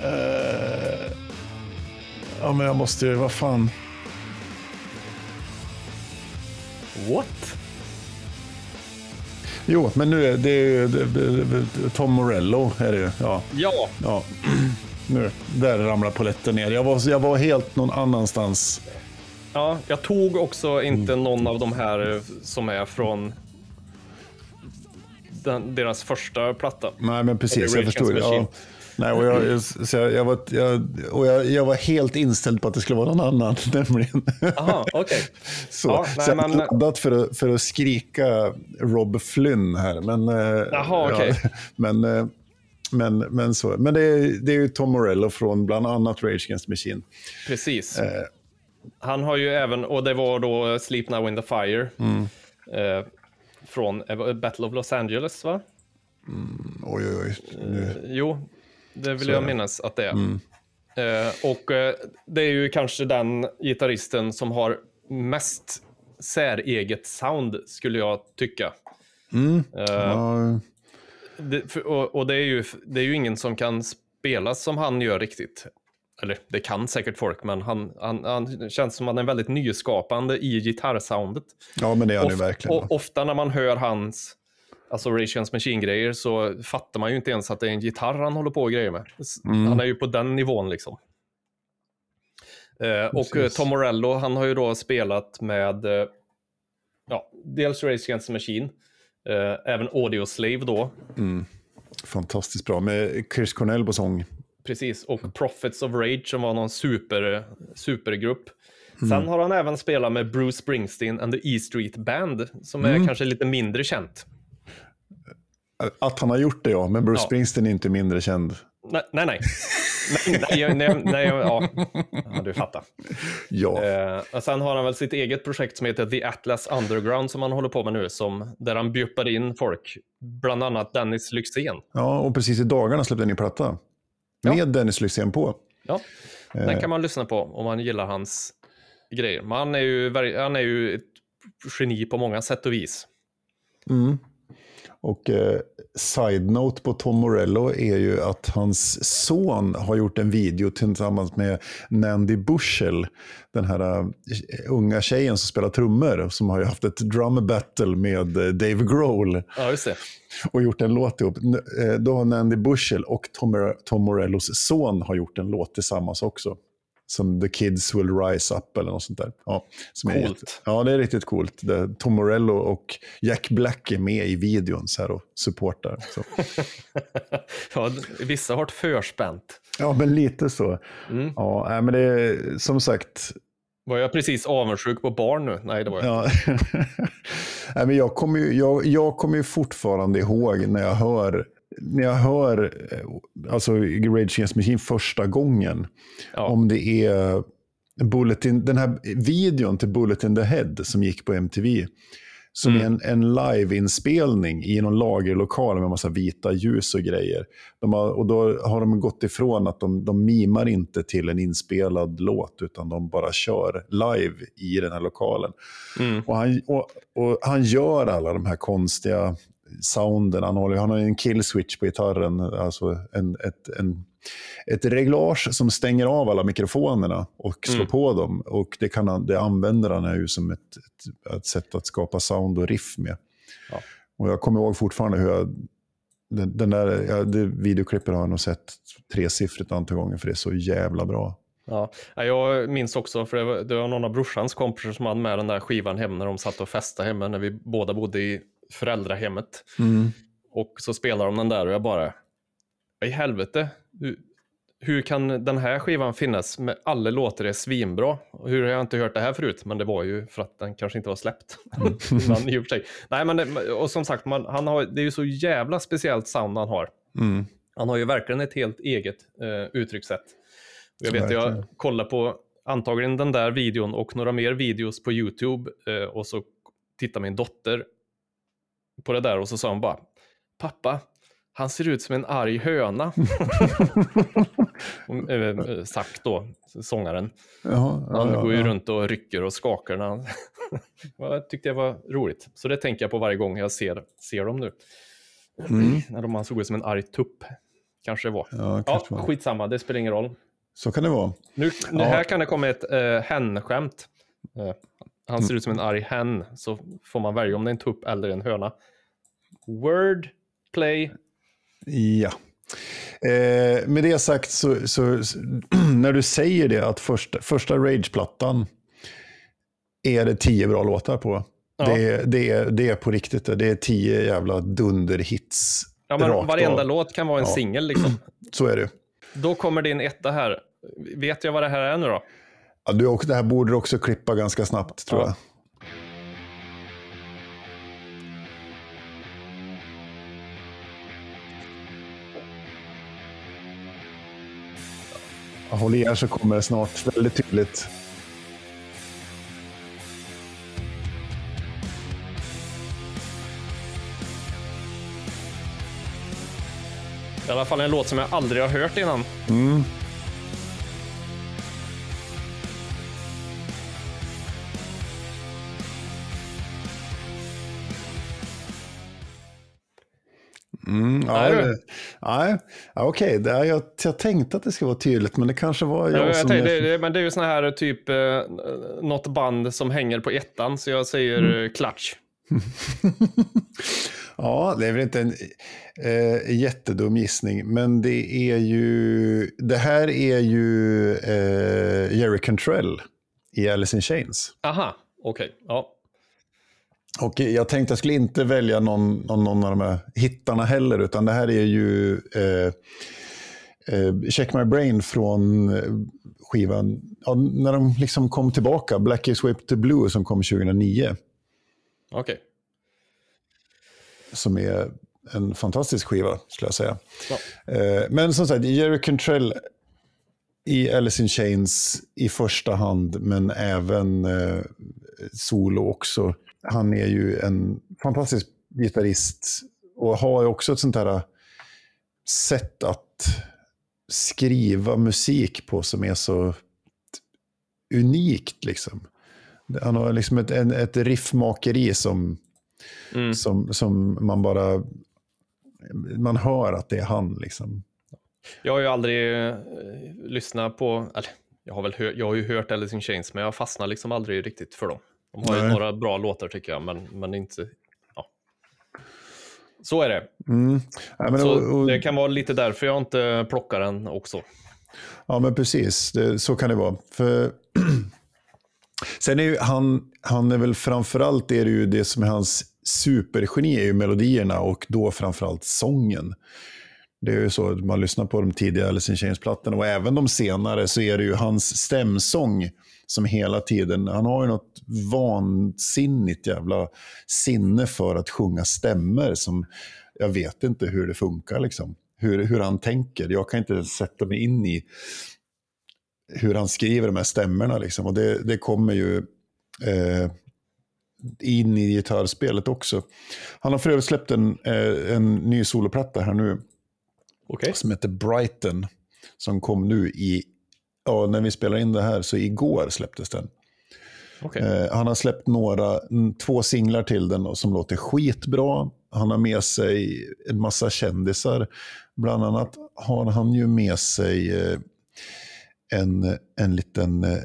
uh ja, men jag måste ju, vad fan. What? Jo, men nu är det ju det, det, det, Tom Morello. Är det ju. Ja, Ja, ja. Nu, där ramlar polletten ner. Jag var, jag var helt någon annanstans. ja, jag tog också inte någon av de här som är från den, deras första platta. Nej, men precis. Jag the Ja. Nej, och jag, så jag, jag, var, jag, och jag, jag var helt inställd på att det skulle vara någon annan. Nämligen. Aha, okej. Så, Ja, så nej, jag har men- laddat för att, för att skrika Rob Flynn här. Men, eh, okej. ja, men, eh, men, men, så. men det, är, det är ju Tom Morello från bland annat Rage Against Machine. Precis. Eh. Han har ju även, och det var då Sleep Now in the Fire. Mm. Eh, från eh, Battle of Los Angeles, va? Oj, oj, oj. Nu. Eh, Jo, det vill Så jag det. minnas att det är. Mm. Eh, och eh, det är ju kanske den gitarristen som har mest säreget sound, skulle jag tycka. Mm. Eh, Ja, det, för, och och det, är ju, det är ju ingen som kan spela som han gör riktigt. Eller det kan säkert folk, men han, han, han känns som att han är väldigt nyskapande i gitarrsoundet. ja, men det är han ju verkligen. och, ofta när man hör hans alltså Rage Against Machine-grejer så fattar man ju inte ens att det är en gitarr han håller på och grejer med. Mm. Han är ju på den nivån liksom. Eh, och eh. Tom Morello, han har ju då spelat med eh, ja, dels Rage Against Machine, eh, även Audio Slave då, Mm. Fantastiskt bra. Med Chris Cornell på sång. precis, och Prophets of Rage som var någon super, supergrupp. Mm. Sen har han även spelat med Bruce Springsteen and the E Street Band, som är Mm. kanske lite mindre känt. Att han har gjort det, ja. Men Bruce Ja. Springsteen är inte mindre känd. Nej, nej. Nej, nej, nej, nej, nej ja. ja, du fattar. Ja. Eh, och sen har han väl sitt eget projekt som heter The Atlas Underground som han håller på med nu, som, där han bjuppar in folk, bland annat Dennis Lyxzén. ja, och precis i dagarna släppte en ny platta. Ja. Med Dennis Lyxzén på. Ja, Eh. den kan man lyssna på om man gillar hans grejer. Men han är ju, han är ju ett geni på många sätt och vis. Mm. Och eh, side-note på Tom Morello är ju att hans son har gjort en video tillsammans med Nandy Bushel. Den här eh, unga tjejen som spelar trummor. Som har ju haft ett drum battle med eh, Dave Grohl. Ja, just det. Och gjort en låt ihop. Eh, Då har Nandy Bushel och Tom, Tom Morellos son har gjort en låt tillsammans också. Som The Kids Will Rise Up eller något sånt där. Ja, som är Coolt. jätte- ja, det är riktigt coolt. Det, Tom Morello och Jack Black är med i videon så här och supportar. Så. ja, vissa har ett förspänt. Ja, men lite så. Mm. Ja, men det är som sagt. Var jag precis avundsjuk på barn nu? Nej, det var jag. Ja. nej, men jag kommer ju, jag, jag kommer ju fortfarande ihåg när jag hör när jag hör eh, alltså, Rage Against Machine första gången. Ja. Om det är Bulletin, den här videon till Bullet in the Head som gick på MTV. Som Mm. är en, en live-inspelning i någon lagerlokal med massa vita ljus och grejer. Har, och då har de gått ifrån att de, de mimar inte till en inspelad låt, utan de bara kör live i den här lokalen. Mm. Och han, och, och han gör alla de här konstiga sounden. Han, håller, han har en killswitch på gitarren, alltså en, ett, en, ett reglage som stänger av alla mikrofonerna och slår Mm. på dem. Och det, kan han, det använder han ju som ett, ett, ett sätt att skapa sound och riff med. Ja. Och jag kommer ihåg fortfarande hur jag, den, den där, ja, det videoklippet har jag nog sett tresiffrigt antal gånger för det är så jävla bra. Ja, jag minns också, för det var, det var någon av brorsans kompisar som hade med den där skivan hem när de satt och festade hemma när vi båda bodde i föräldrahemmet. Och så spelade de den där och jag bara, i helvete, hur, hur kan den här skivan finnas med alla låtar är svinbra? Hur har jag inte hört det här förut? Men det var ju för att den kanske inte var släppt. innan i och för sig. Nej, men det, och som sagt, man, han har, det är ju så jävla speciellt sound han har. Mm. Han har ju verkligen ett helt eget eh, uttryckssätt. Jag vet, jag kollar på antagligen den där videon och några mer videos på YouTube eh, och så tittar min dotter på det där och så sa hon bara Pappa, han ser ut som en arg höna. Hon, eh, sagt då, sångaren. Jaha, ja, Han går ju ja. runt och rycker och skakar. När jag tyckte det var roligt. Så det tänker jag på varje gång jag ser, ser dem nu. Mm. När de han såg ut som en arg tupp. kanske det var. Ja, Ja, man. skitsamma, det spelar ingen roll. Så kan det vara. Nu, nu här kan det komma ett uh, hen-skämt. Eh, han ser ut som en arg hen, så får man välja om det är en tupp eller en höna. Word, play. Ja. Eh, med det sagt så, så, så när du säger det att första, första Rage-plattan är det tio bra låtar på. Ja. Det, det, är, det är på riktigt. det. Det är tio jävla dunderhits. Ja, men varenda av. låt kan vara en Ja. singel liksom. Så är det. Då kommer din etta här. Vet jag vad det här är nu då? Ja, du, och det här borde du också klippa ganska snabbt tror Ja. jag. Ja, Håll i er så kommer det snart väldigt tydligt. I alla fall en låt som jag aldrig har hört innan. Mm, Nej, det- nej, okej. Är- Jag, jag tänkte att det skulle vara tydligt, men det kanske var jag, Jag, jag som... tänkte, det, det, men det är ju såna här typ eh, något band som hänger på ettan, så jag säger mm. Clutch. Ja, det är väl inte en eh, jättedum gissning, men det är ju... Det här är ju eh, Jerry Cantrell i Alice in Chains. Aha, okej. Ja. Och jag tänkte jag skulle inte välja någon, någon, någon av de här hittarna heller, utan det här är ju eh, eh, Check My Brain från eh, skivan, ja, när de liksom kom tillbaka, Black is Whipped to Blue som kom 2009, Okej. som är en fantastisk skiva skulle jag säga. Ja. Eh, men som sagt, Jerry Cantrell i Alice in Chains i första hand, men även eh, solo också. Han är ju en fantastisk gitarrist och har ju också ett sånt här sätt att skriva musik på som är så unikt. Liksom. Han har liksom ett, en, ett riffmakeri som, Mm. som, som man bara... Man hör att det är han. Liksom. Jag har ju aldrig eh, lyssnat på, eller jag har väl hör, jag har ju hört Alice in Chains, men jag fastnar liksom aldrig riktigt för dem. De har ju Nej. några bra låtar tycker jag, men, men inte, ja. Så är det. Mm. Ja, men, Så och, och, det kan vara lite därför jag inte plockar den också. ja, men precis. Det, så kan det vara. För, sen är ju han, han är väl framförallt är det ju det som är hans supergeni är ju melodierna och då framförallt sången. Det är ju så att man lyssnar på de tidiga Alice in Chains-plattorna och även de senare så är det ju hans stämsång som hela tiden, han har ju något vansinnigt jävla sinne för att sjunga stämmer som jag vet inte hur det funkar liksom. Hur, hur han tänker. Jag kan inte sätta mig in i hur han skriver de här stämmorna liksom. Och det, det kommer ju eh, in i gitarrspelet också. Han har för övrigt släppt en, eh, en ny soloplatta här nu Okej. som heter Brighton. Som kom nu i, ja när vi spelar in det här så igår släpptes den. Okej. Eh, han har släppt några, två singlar till den och som låter skitbra. Han har med sig en massa kändisar. Bland annat har han ju med sig eh, en, en liten eh,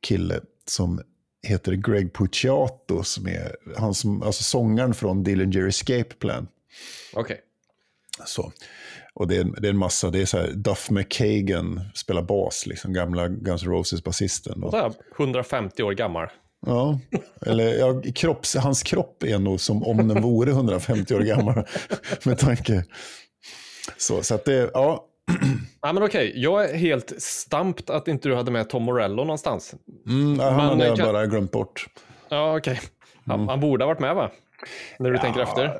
kille som heter Greg Puciato, som är han som, alltså sångaren från Dillinger Escape Plan. Okej. Så. Och det är, det är en massa, det är så här, Duff McKagan spelar bas, liksom, gamla Guns N' Roses-basisten. Och så här, 150 år gammal. Ja, eller ja, kropps, hans kropp är nog som om den vore 150 år gammal. med tanke. Så, så att det, ja. Ja, men okej, jag är helt stampt att inte du hade med Tom Morello någonstans. Mm, han Men hade jag kan- bara glömt bort. Ja, okej. Han, han borde ha varit med va? När du tänker efter.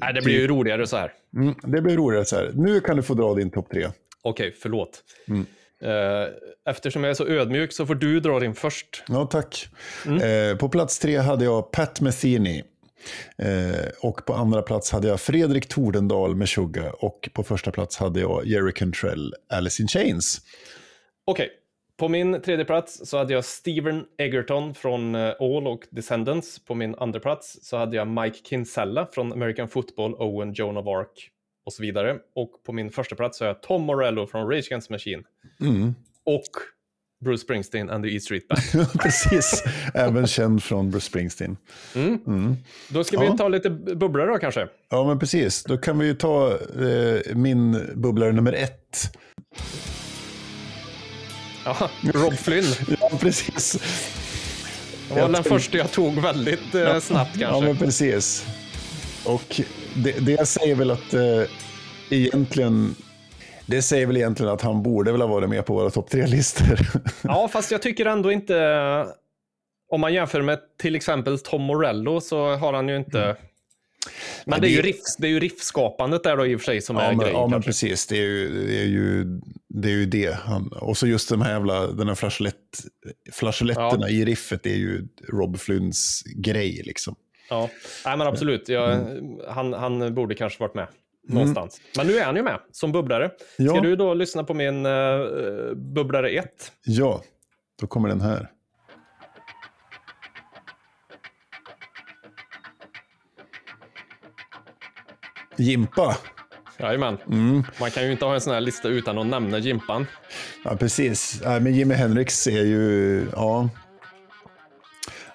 Nej, det blir ju roligare så här. Mm, det blir roligare så här. Nu kan du få dra din topp tre. Okej, förlåt. Eh, Eftersom jag är så ödmjuk så får du dra din först. Ja, tack. Eh, på plats tre hade jag Pat Metheny. Eh, och på andra plats hade jag Fredrik Tordendal med Suga. Och på första plats hade jag Jerry Cantrell, Alice in Chains. Okej, på min tredje plats så hade jag Steven Egerton från eh, All och Descendants. På min andra plats så hade jag Mike Kinsella från American Football, Owen, Joan of Arc och så vidare. Och på min första plats så har jag Tom Morello från Rage Against Machine. Mm. Och Bruce Springsteen and the E Street Band. Precis, även känd från Bruce Springsteen. Då ska vi Ja. ta lite bubblor då kanske. Ja, men precis. Då kan vi ju ta eh, min bubblare nummer ett. Ja, Rob Flynn. Ja, precis. Det var Jag den första jag tog väldigt eh, snabbt Ja, kanske. men precis. Och det, det säger väl att eh, egentligen... Det säger väl egentligen att han borde väl ha varit med på våra topp tre-listor. Ja, fast jag tycker ändå inte... Om man jämför med till exempel Tom Morello så har han ju inte... Men Men det är, ju riff, det är ju riffskapandet där då i och för sig som är ja, men, grejen ja, men kanske. precis. Det är ju det. Är ju, det, är ju det. Han, och så just de här jävla, den här flageoletterna i riffet är ju Rob Flynns grej. Liksom. Ja, Nej, men absolut. Jag, Mm. han, han borde kanske varit med någonstans. Men nu är han ju med som bubblare. Ska Ja. du då lyssna på min uh, bubblare 1? Ja, då kommer den här. Jimpa. Jajamän. Mm. Man kan ju inte ha en sån här lista utan att nämna Jimpan. Ja, precis. Nej, men Jimi Hendrix är ju... Ja.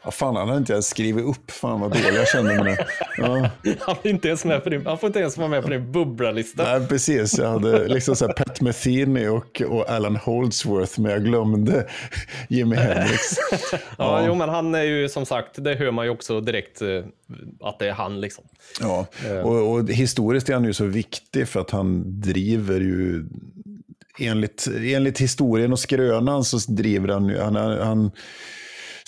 Ja, fan, han hade inte ens skrivit upp. Fan vad dålig jag kände det. Ja. Han, är inte ens med på din, han får inte ens vara med på din bubblarlista. Nej, precis. Jag hade liksom så Pat Metheny och, och Alan Holdsworth, men jag glömde Jimi Hendrix. Ja, Jo, men han är ju som sagt, det hör man ju också direkt eh, att det är han liksom. Ja, och, och historiskt är han ju så viktig för att han driver ju, enligt, enligt historien och skrönan så driver han han, han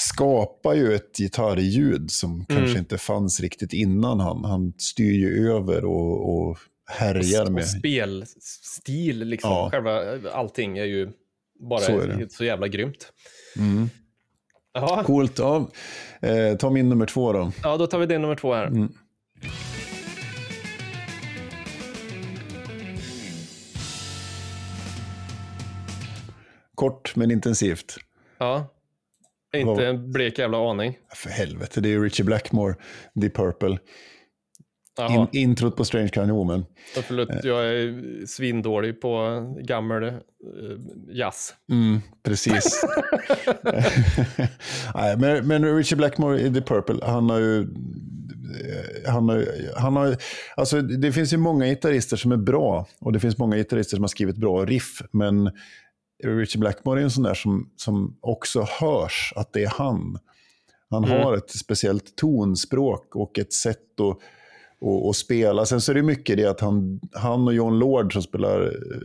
skapar ju ett gitarrljud som kanske inte fanns riktigt innan han. Han styr ju över och, och härjar Och med. spelstil, liksom. Ja. Själva allting är ju bara Så är så jävla grymt. Ja, Coolt, ja. Eh, ta min nummer två då. ja, då tar vi din nummer två här. Mm. Kort men intensivt. Ja. Inte en blek jävla aning. För helvete, det är ju Richie Blackmore, Deep Purple. In, introt på Strange Kind of Woman. Förlåt, jag är svindålig på gammal uh, jazz. Mm, precis. Nej, men, men Richie Blackmore i Deep Purple, han har ju... eh, Han har, han har, alltså det finns ju många gitarrister som är bra och det finns många gitarrister som har skrivit bra riff, men Richie Blackmore är en sån där som, som också hörs att det är han. Han Mm. har ett speciellt tonspråk och ett sätt att och, och spela. Sen så är det mycket det att han, han och John Lord som spelar,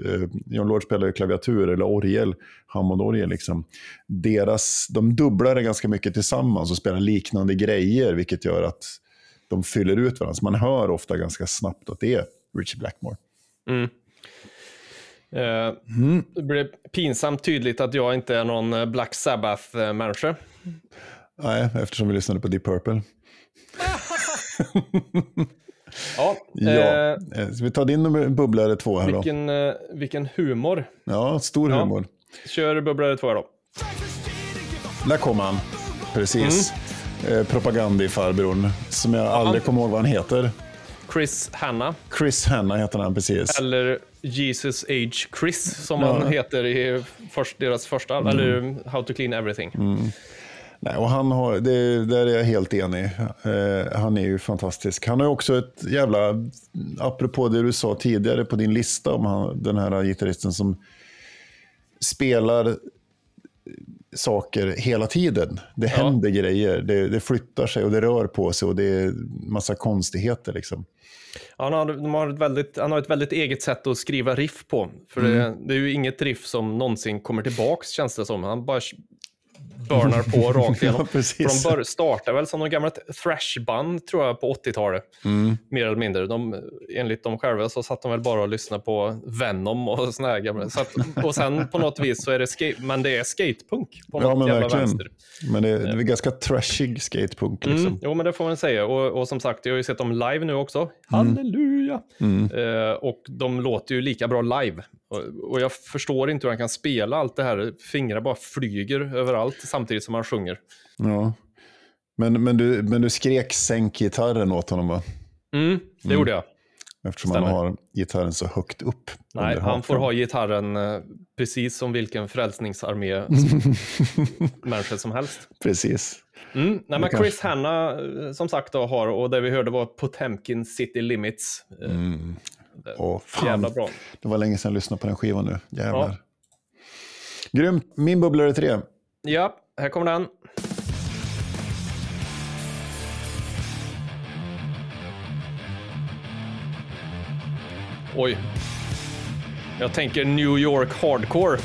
eh, John Lord spelar ju klaviatur eller orgel, Hammond-orgel liksom. Deras, de dubblar det ganska mycket tillsammans och spelar liknande grejer, vilket gör att de fyller ut varandra. Så man hör ofta ganska snabbt att det är Richie Blackmore. Mm. Eh, Det blev pinsamt tydligt att jag inte är någon eh, Black Sabbath-människa. Nej, eftersom vi lyssnade på Deep Purple. Ja, Ja. eh, Eh, Ska vi ta din bubblare två här då? vilken, eh, vilken humor. Ja, stor Ja. humor. Kör bubblare två här då. Där kom han. Precis. Eh, Propagandifarbrorn. Som jag aldrig kommer ihåg vad han heter. Chris Hanna, Chris Hanna heter han precis. eller Jesus Age Chris, som Ja. han heter i först, deras första, eller How to Clean Everything. Nej, och han har, det, där är jag helt enig. Eh, han är ju fantastisk. Han har också ett jävla, apropå det du sa tidigare på din lista om han, den här gitarristen som spelar saker hela tiden. Det händer grejer, det, det flyttar sig och det rör på sig och det är massa konstigheter. Liksom. Han har, de har ett väldigt, han har ett väldigt eget sätt att skriva riff på. För det, det är ju inget riff som någonsin kommer tillbaks känns det som. Han bara burnar på rakt igenom. Ja, precis. För de bör, startade väl som något gammalt thrashband tror jag på 80-talet. Mm. Mer eller mindre. De, enligt dem själva så satt de väl bara och lyssnade på Venom och såna här gamla. Så att, och sen på något vis så är det skate, men det är skatepunk på Ja, något men jävla verkligen. vänster. Men det, det är ganska trashig skatepunk. Liksom. Mm, jo, men det får man säga. Och, och som sagt, jag har ju sett dem live nu också. Halleluja! Mm. Eh, och de låter ju lika bra live. Och, och jag förstår inte hur han kan spela allt det här. Fingrar bara flyger överallt samtidigt som han sjunger. Ja. Men, men, du, men du skrek sänk gitarren åt honom va? Mm, det gjorde jag. Eftersom Stämmer. han har gitarren så högt upp. Nej, han får ha gitarren eh, precis som vilken frälsningsarmé människa som helst. Precis. Mm. Nej, men kanske- Chris Hanna, eh, som sagt, då, har, och det vi hörde var Potemkin City Limits. Eh, Mm. Åh, Jävla fan. bra. Det var länge sedan jag lyssnade på den skivan nu. Jävlar. Ja. Grymt. Min bubblare tre. Ja, här kommer den. Oj. Jag tänker New York Hardcore.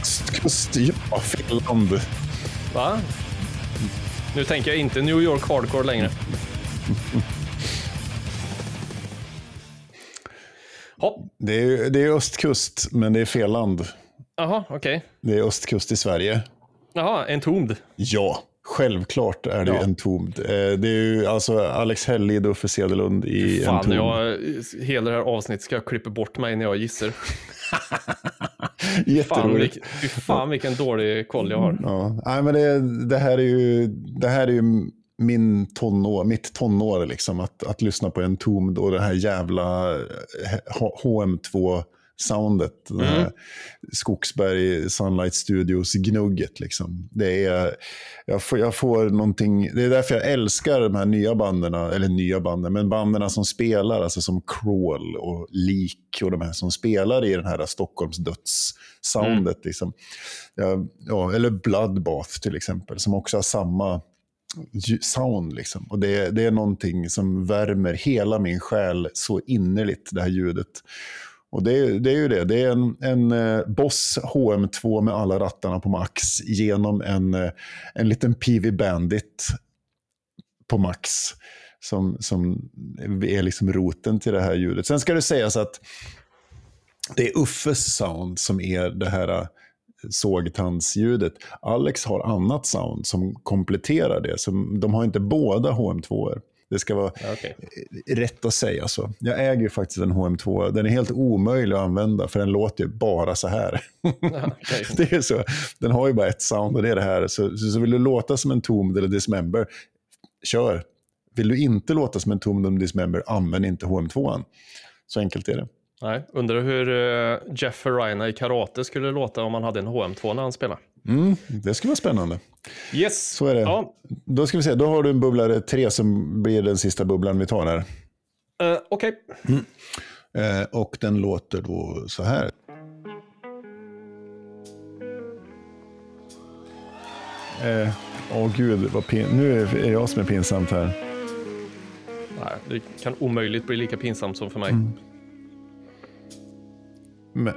Östkust, ja, Finland. Va? Nu tänker jag inte New York Hardcore längre. Det är, det är östkust, men det är fel land. Jaha, okej. Det är östkust i Sverige. Jaha, Entombed. Ja, självklart är det Ja. Entombed. Eh, Det är ju alltså Alex Hellid och Uffe Cederlund i Fan, Entombed. jag, hela det här avsnittet ska jag klippa bort mig när jag gissar. Fan, Jätteroligt. vilk, fy fan vilken dålig koll jag har. Ja, nej, men det, det, här är ju, det här är ju min tonår, mitt tonår, liksom, att, att lyssna på Entombed och det här jävla eh, H- HM2-soundet. Det här Skogsberg Sunlight Studios-gnugget. Liksom. Det är, jag, får, jag får någonting, det är därför jag älskar de här nya banden, eller nya banden, men banden som spelar, alltså som Crawl och Leak och de här som spelar i den här Stockholms döds-soundet. Liksom. Ja, ja, eller Bloodbath till exempel, som också har samma sound. Liksom. Och det, det är någonting som värmer hela min själ så innerligt, det här ljudet. Och det, är- det är ju det, det är en, en eh, Boss HM2 med alla rattarna på max genom en, eh, en liten PV Bandit på max. Som, som är liksom roten till det här ljudet. Sen ska det sägas att det är Uffes sound som är det här eh, sågtandsljudet. Alex har annat sound som kompletterar det. Som, de har inte båda HM2. Det ska vara Ja, okej. rätt att säga så. Jag äger ju faktiskt en HM2. Den är helt omöjlig att använda för den låter ju bara så här. Okej. det är så. Den har ju bara ett sound och det är det här. Så, så, så vill du låta som en Tombed eller Dismember, kör. Vill du inte låta som en Tombed eller Dismember, använd inte HM2. Så enkelt är det. Nej, undrar hur eh, Jeff Farina i karate skulle låta om han hade en HM2 när han spelade. Mm, det skulle vara spännande. Yes, Så är det. Ja, Då ska vi se, då har du en bubblare 3 som blir den sista bubblan vi tar här. eh, okej. Eh, och den låter då så här. Åh gud, vad pin- nu är jag som är pinsamt här. Nej, det kan omöjligt bli lika pinsamt som för mig. Mm. Men,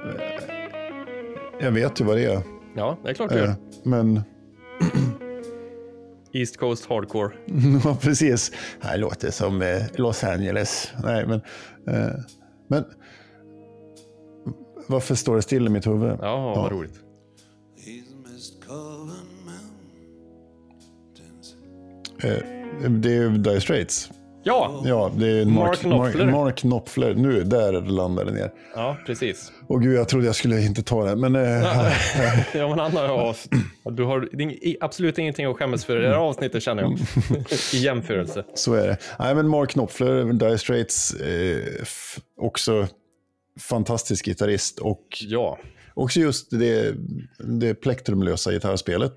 jag vet ju vad det är. Ja, det är klart du Eh, gör. men, East Coast Hardcore. ja precis. Det låter som eh, Los Angeles. Nej, men, eh, men varför står det still i mitt huvud? Ja, vad roligt. Mountains. Eh, det är Dire Straits. Ja, Ja, det är Mark Mark, Knopfler. Mark, Mark Knopfler. Nu, där landade det ner. ja precis. Åh gud, jag trodde jag skulle inte ta det. Men eh, Ja, men han har ja, du har absolut ingenting att skämmas för i det här avsnittet känner jag. I jämförelse. så är det. Nej, men Mark Knopfler, Dire Straits, eh, också fantastisk gitarrist. Och Ja, också just det, det plektrumlösa gitarrspelet.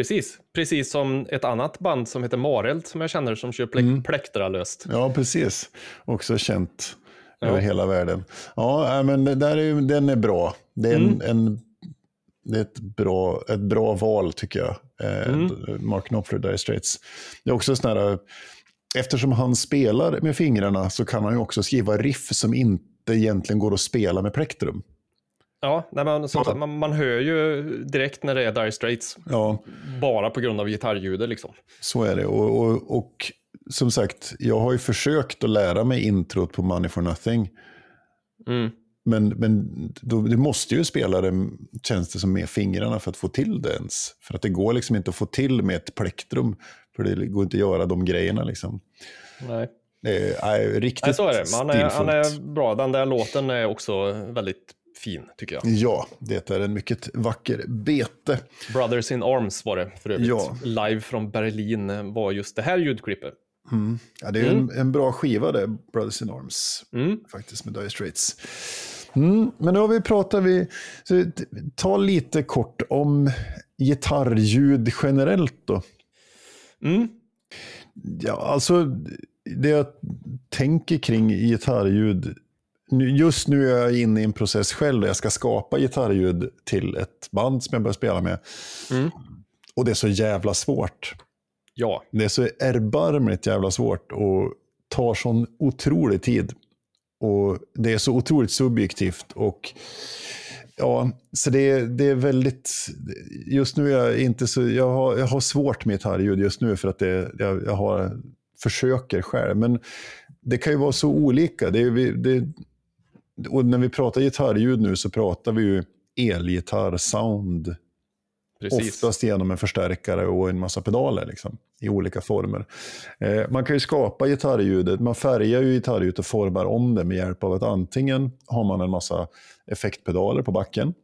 Precis. Precis som ett annat band som heter Mareld som jag känner som kör plek- plektralöst. Ja, precis. Också känt Ja. över hela världen. Ja, men det där är, den är bra. Det är, en, en, det är ett, bra, ett bra val tycker jag. Eh, Mark Knopfler, Dire Straits. Det är också sån här, eftersom han spelar med fingrarna så kan han ju också skriva riff som inte egentligen går att spela med plektrum. Ja, nej, men, som man, man hör ju direkt när det är Dire Straits. Ja, Bara på grund av gitarrljudet liksom. så är det. Och, och, och som sagt, jag har ju försökt att lära mig introt på Money for Nothing. Mm. Men, men då, du måste ju spela det, känns det som, med fingrarna för att få till det ens. För att det går liksom inte att få till med ett plektrum. För det går inte att göra de grejerna liksom. Nej. Är, är riktigt Nej, så är det. Han är, han är bra. Den där låten är också väldigt fin, tycker jag. Ja, det är en mycket vacker bete. Brothers in Arms var det för övrigt. Ja. Live från Berlin var just det här ljudklippet. Ja, det är en, en bra skiva det, Brothers in Arms, Mm. faktiskt, med Dire Straits. Mm, men nu har vi pratat, vi, så, ta lite kort om gitarrljud generellt då. Mm. Ja, alltså det jag tänker kring gitarrljud, just nu är jag inne i en process själv där jag ska skapa gitarrljud till ett band som jag börjar spela med. Mm. Och det är så jävla svårt. Ja, Det är så erbarmligt jävla svårt och tar sån otrolig tid. Och det är så otroligt subjektivt. Och ja, så det, är- det är väldigt... Just nu är jag inte så... Jag har, jag har svårt med gitarrljud just nu för att det, jag, jag har, försöker själv. Men det kan ju vara så olika. Det, det, och när vi pratar gitarrljud nu så pratar vi ju elgitarr-sound precis. Oftast genom en förstärkare och en massa pedaler liksom, i olika former. Eh, man kan ju skapa gitarrljudet, man färgar ju gitarrljudet och formar om det med hjälp av att antingen har man en massa effektpedaler på backen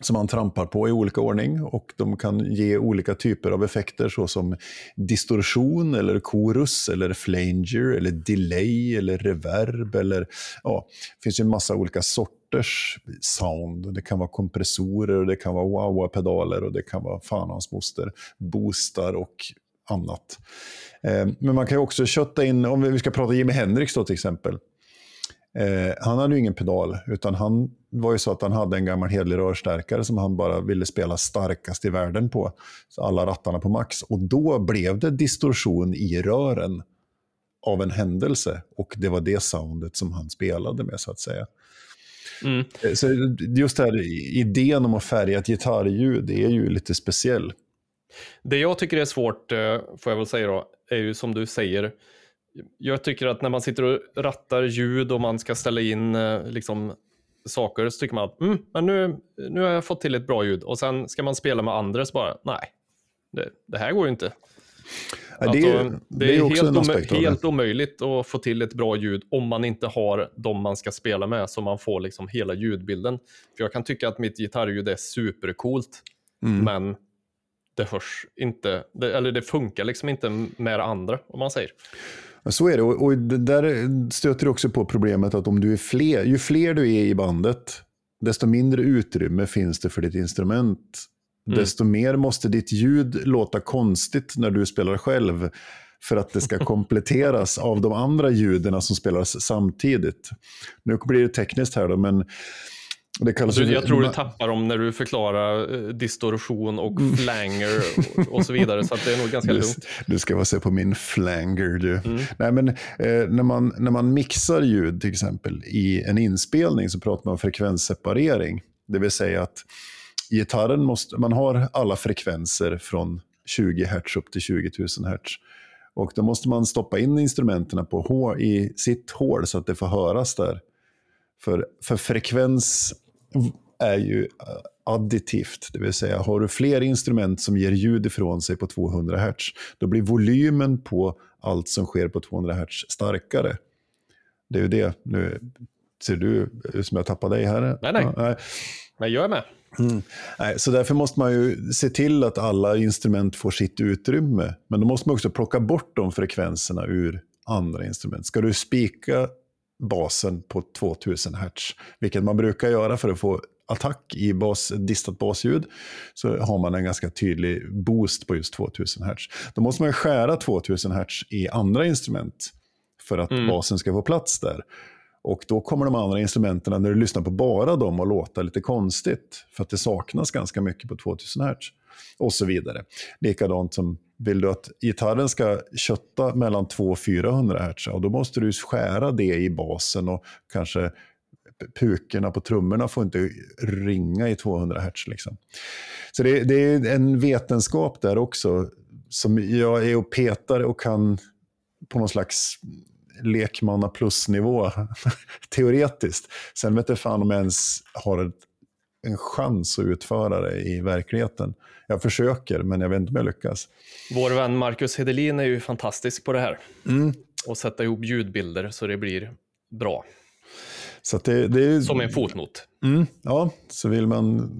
som man trampar på i olika ordning och de kan ge olika typer av effekter såsom distorsion eller chorus eller flanger eller delay eller reverb eller ja, det finns ju en massa olika sorters sound. Det kan vara kompressorer och det kan vara wah-wah-pedaler och det kan vara fan hans moster, boostar och annat. Eh, men man kan ju också kötta in, om vi ska prata Jimi Hendrix då till exempel. Eh, han hade ju ingen pedal, utan han var ju så att han hade en gammal hederlig rörstärkare som han bara ville spela starkast i världen på. Så alla rattarna på max. Och då blev det distorsion i rören av en händelse. Och det var det soundet som han spelade med så att säga. Mm. Eh, Så just det här idén om att färga ett gitarrljud, det är ju lite speciell. Det jag tycker är svårt, eh, får jag väl säga då, är ju som du säger. Jag tycker att när man sitter och rattar ljud och man ska ställa in eh, liksom, saker så tycker man att mm, men nu, nu har jag fått till ett bra ljud och sen ska man spela med andra så bara nej, det, det här går ju inte. Ja, det, är, Alltså, det är också helt, en omö- aspekt av helt det. omöjligt att få till ett bra ljud om man inte har de man ska spela med så man får liksom hela ljudbilden. För jag kan tycka att mitt gitarrljud är supercoolt Mm. men det hörs inte, det, eller det funkar liksom inte med det andra om man säger. Så är det. Och, och där stöter du också på problemet att om du är fler, ju fler du är i bandet, desto mindre utrymme finns det för ditt instrument. Mm. Desto mer måste ditt ljud låta konstigt när du spelar själv för att det ska kompletteras av de andra ljuden som spelas samtidigt. Nu blir det tekniskt här då, men det kallas Du, ju- jag tror du tappar dem när du förklarar eh, distorsion och flanger och, och så vidare, så det är nog ganska Du, lugnt. du ska vara se på min flanger du. Mm. Nej, men, eh, när, man, när man mixar ljud till exempel i en inspelning så pratar man om frekvensseparering. Det vill säga att gitarren måste, man har alla frekvenser från 20 Hz upp till 20 000 Hz. Och då måste man stoppa in instrumenten på i sitt hål så att det får höras där. För, för frekvens är ju eh, additivt, det vill säga har du fler instrument som ger ljud ifrån sig på 200 Hz, då blir volymen på allt som sker på 200 Hz starkare. Det är ju det. Nu ser du ut som jag tappade dig här. Nej, nej. Ja, nej. Men jag är med. Nej, så därför måste man ju se till att alla instrument får sitt utrymme. Men då måste man också plocka bort de frekvenserna ur andra instrument. Ska du spika basen på 2000 Hz, vilket man brukar göra för att få attack i bas, distat basljud, så har man en ganska tydlig boost på just 2000 Hz. Då måste man skära 2000 Hz i andra instrument för att Mm. basen ska få plats där. Och då kommer de andra instrumenten, när du lyssnar på bara dem, att låta lite konstigt. För att det saknas ganska mycket på 2000 Hz. Och så vidare. Likadant som, vill du att gitarren ska kötta mellan 200 och 400 Hz, och då måste du skära det i basen och kanske pukorna på trummorna får inte ringa i 200 Hz. Liksom. Så det, det är en vetenskap där också, som jag är och petar och kan på någon slags lekmanna plusnivå, teoretiskt. Sen vet jag fan om jag ens har ett, en chans att utföra det i verkligheten. Jag försöker, men jag vet inte om jag lyckas. Vår vän Marcus Hedelin är ju fantastisk på det här. Mm. Och sätta ihop ljudbilder så det blir bra. Så det, det är Som en fotnot. Mm, ja, så vill man...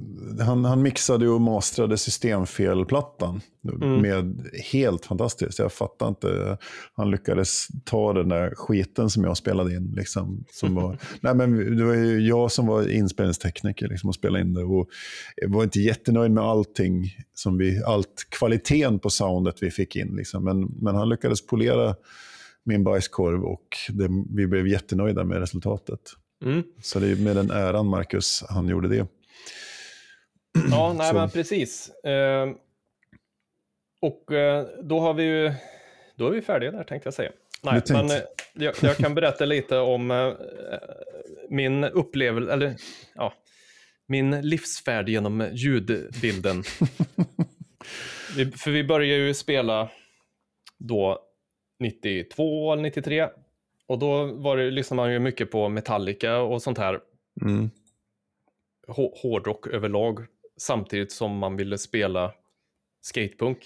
Han, han mixade och mastrade systemfelplattan med helt fantastiskt. Jag fattar inte. Han lyckades ta den där skiten som jag spelade in. Liksom, som var, nej, men det var ju jag som var inspelningstekniker liksom, och spelade in det. Och jag var inte jättenöjd med allting, som vi, allt kvaliteten på soundet vi fick in. Liksom. Men, men han lyckades polera min bajskorv och det, vi blev jättenöjda med resultatet. Mm. Så det är med den äran Marcus han gjorde det. Ja, nej Så. men precis. Eh, och då har vi ju, då är vi färdiga där tänkte jag säga. Nej, men eh, jag, jag kan berätta lite om eh, min upplevelse, eller ja, min livsfärd genom ljudbilden. vi, för vi började ju spela då 92 eller 93. Och då var det, lyssnade man ju mycket på Metallica och sånt här Mm. hå- hårdrock överlag samtidigt som man ville spela skatepunk.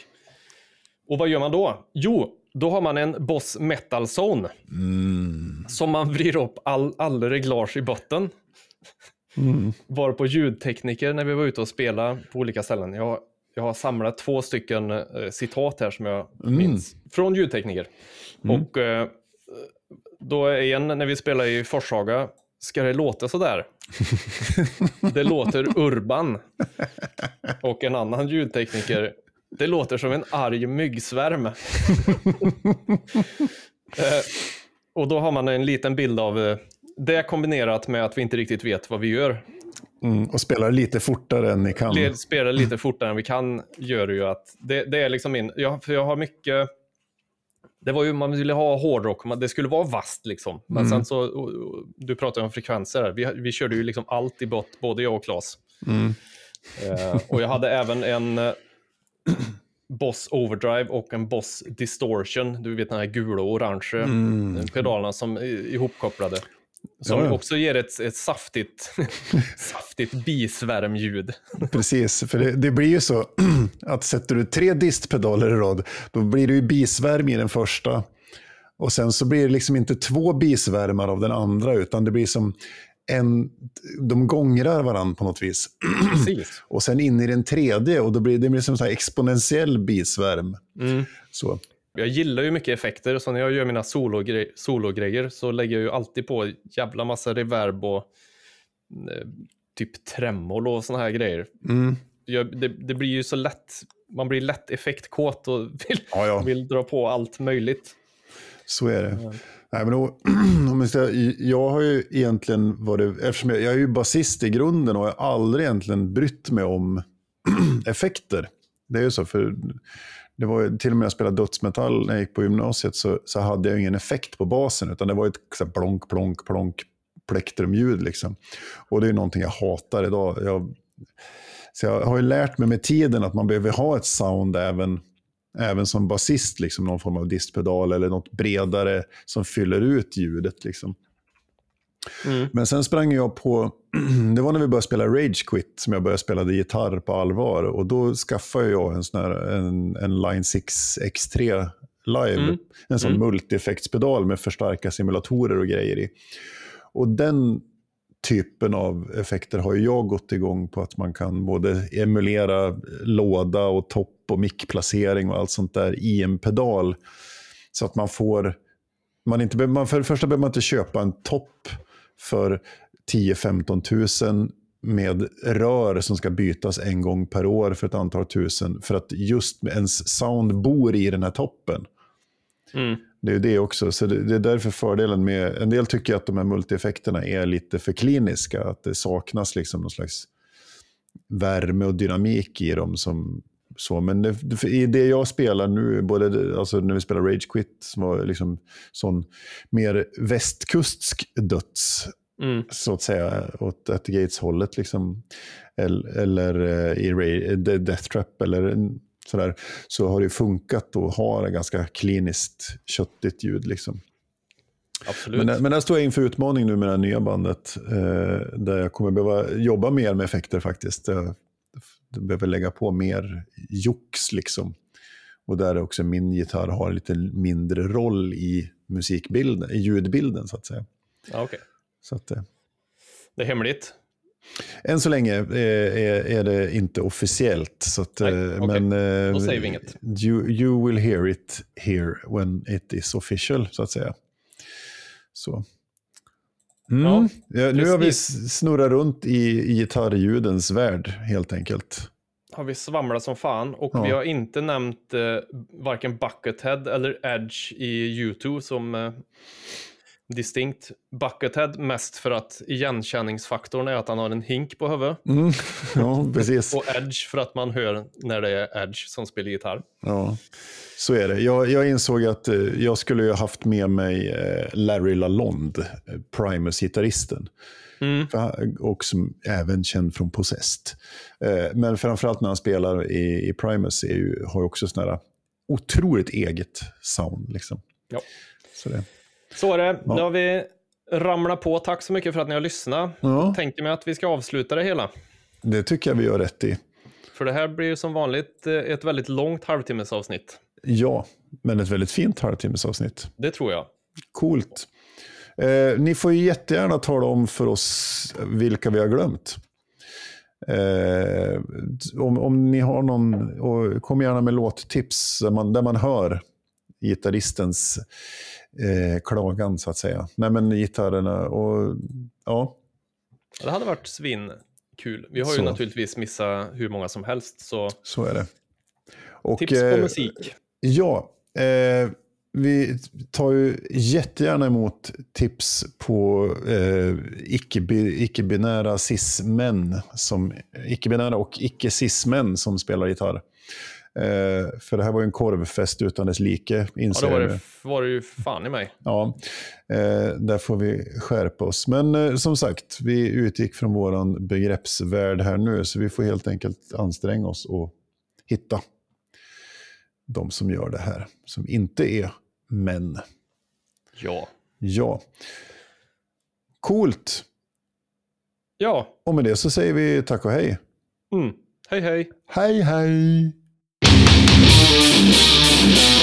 Och vad gör man då? Jo, då har man en Boss Metal Zone Mm. som man vrider upp all, all reglage i botten. Mm. Var på ljudtekniker när vi var ute och spelade på olika ställen. Jag, jag har samlat två stycken eh, citat här som jag Mm. minns från ljudtekniker. Och eh, då är en när vi spelar i Forshaga, ska det låta sådär? det låter urban. Och en annan ljudtekniker, det låter som en arg myggsvärm. eh, och då har man en liten bild av eh, det kombinerat med att vi inte riktigt vet vad vi gör. Mm. Och spelar lite fortare än ni kan. Spelar lite fortare än vi kan gör ju att det, det är liksom min, jag, för jag har mycket det var ju, man ville ha hårdrock, man- det skulle vara vast liksom. Men sen så, och- och- du pratade om frekvenser, här. vi, vi körde ju liksom allt i bott, både jag och Claes. Mm. Eh, och jag hade även en eh, Boss Overdrive och en Boss Distortion, du vet den här gula och orange eh, pedalerna som är ihopkopplade. Som Ja, också ger ett, ett saftigt, saftigt bisvärmljud. Precis, för det, det blir ju så att sätter du tre distpedaler i rad, då blir det ju bisvärm i den första. Och sen så blir det liksom inte två bisvärmar av den andra, utan det blir som en, de gångrar varandra på något vis. Precis. Och sen in i den tredje och då blir det blir som så exponentiell bisvärm. Mm. Så. Jag gillar ju mycket effekter, så när jag gör mina sologre- sologrejer så lägger jag ju alltid på jävla massa reverb och eh, typ tremolo och såna här grejer. Mm. Jag, det, det blir ju så lätt, man blir lätt effektkåt och vill, Ja, ja. vill dra på allt möjligt. Så är det. Nej, men då, jag har ju egentligen varit, eftersom jag, jag är ju basist i grunden och jag har aldrig egentligen brytt mig om effekter. Det är ju så, för det var ju, till och med när jag spelade dödsmetall när jag gick på gymnasiet så, så hade jag ingen effekt på basen, utan det var ett så här plonk, plonk, plonk plektrumljud. Liksom. Och det är någonting jag hatar idag. Jag, så jag har ju lärt mig med tiden att man behöver ha ett sound även även som basist, liksom, någon form av distpedal eller något bredare som fyller ut ljudet. Liksom. Mm. Men sen sprang jag på, det var när vi började spela Rage Quit som jag började spela gitarr på allvar. Och då skaffade jag en, sån här, en, en Line 6 X3 live. Mm. En sån Mm. multi-effektspedal med förstärka simulatorer och grejer i. Och den typen av effekter har jag gått igång på att man kan både emulera låda och topp och mickplacering och allt sånt där i en pedal. Så att man får, man inte, man, för det första behöver man inte köpa en topp för 10-15 tusen med rör som ska bytas en gång per år för ett antal tusen. För att just ens sound bor i den här toppen. Mm. Det är det också, så det, det är därför fördelen med... En del tycker att de här multieffekterna är lite för kliniska, att det saknas liksom någon slags värme och dynamik i dem. Som, så. Men det, i det jag spelar nu, både alltså när vi spelar Rage Quit, som var liksom sån mer västkustsk döds, Mm. så att säga, åt At the Gates-hållet. Liksom. Eller, eller eh, i Ray, The Death Trap eller en- sådär. Så har det funkat att ha ett ganska kliniskt, köttigt ljud. Liksom. Absolut. Men, men där står jag inför utmaning nu med det här nya bandet. Eh, där jag kommer behöva jobba mer med effekter faktiskt. Jag, jag behöver lägga på mer jox liksom. Och där också min gitarr har lite mindre roll i musikbilden, i ljudbilden så att säga. Okej. Så att, eh, Det är hemligt. Än så länge är, är, är det inte officiellt. Så att, Nej, eh, okej. men, eh, Då säger vi inget. You, you will hear it here when it is official, så att säga. Så. Mm. Ja, Ja, nu har vi snurrat runt i, i gitarrljudens värld, helt enkelt. Har vi svamlat som fan och Ja. vi har inte nämnt eh, varken Buckethead eller Edge i U2 som eh, distinkt. Buckethead mest för att igenkänningsfaktorn är att han har en hink på huvudet. Mm. Ja, precis. Och Edge för att man hör när det är Edge som spelar gitarr. Ja, så är det. Jag, jag insåg att eh, jag skulle ha haft med mig eh, Larry Lalonde, eh, Primus-gitarristen. Mm. Och som även känd från Possessed. Men framförallt när han spelar i, i Primus ju, har ju också sådana här otroligt eget sound. Liksom. Ja. Så det. Så är det. Ja. Nu har vi ramlat på. Tack så mycket för att ni har lyssnat. Ja, Tänker mig att vi ska avsluta det hela. det tycker jag vi gör rätt i. För det här blir som vanligt eh, ett väldigt långt halvtimmesavsnitt. Ja, men ett väldigt fint halvtimmesavsnitt. Det tror jag. Coolt. Eh, ni får ju jättegärna tala om för oss vilka vi har glömt. Eh, om, om ni har någon, och kom gärna med låttips där man, där man hör gitarristens eh, klagan så att säga. Nej men gitarrerna och ja, Det hade varit svinkul. Vi har ju Så. naturligtvis missat hur många som helst, så så är det. Och, tips på eh, musik. Ja, eh, vi tar ju jättegärna emot tips på eh, icke-bi- icke-binära cis-män, icke-binära och icke-cis-män som spelar gitarr. Eh, för det här var ju en korvfest utan dess like, Ja, då var det, var det ju fan i mig. Ja, eh, där får vi skärpa oss. Men eh, som sagt, vi utgick från vår begreppsvärld här nu, så vi får helt enkelt anstränga oss och hitta de som gör det här, som inte är män. Ja. Ja. Coolt. Ja. Och med det så säger vi tack och hej. Mm. Hej hej. Hej hej! Música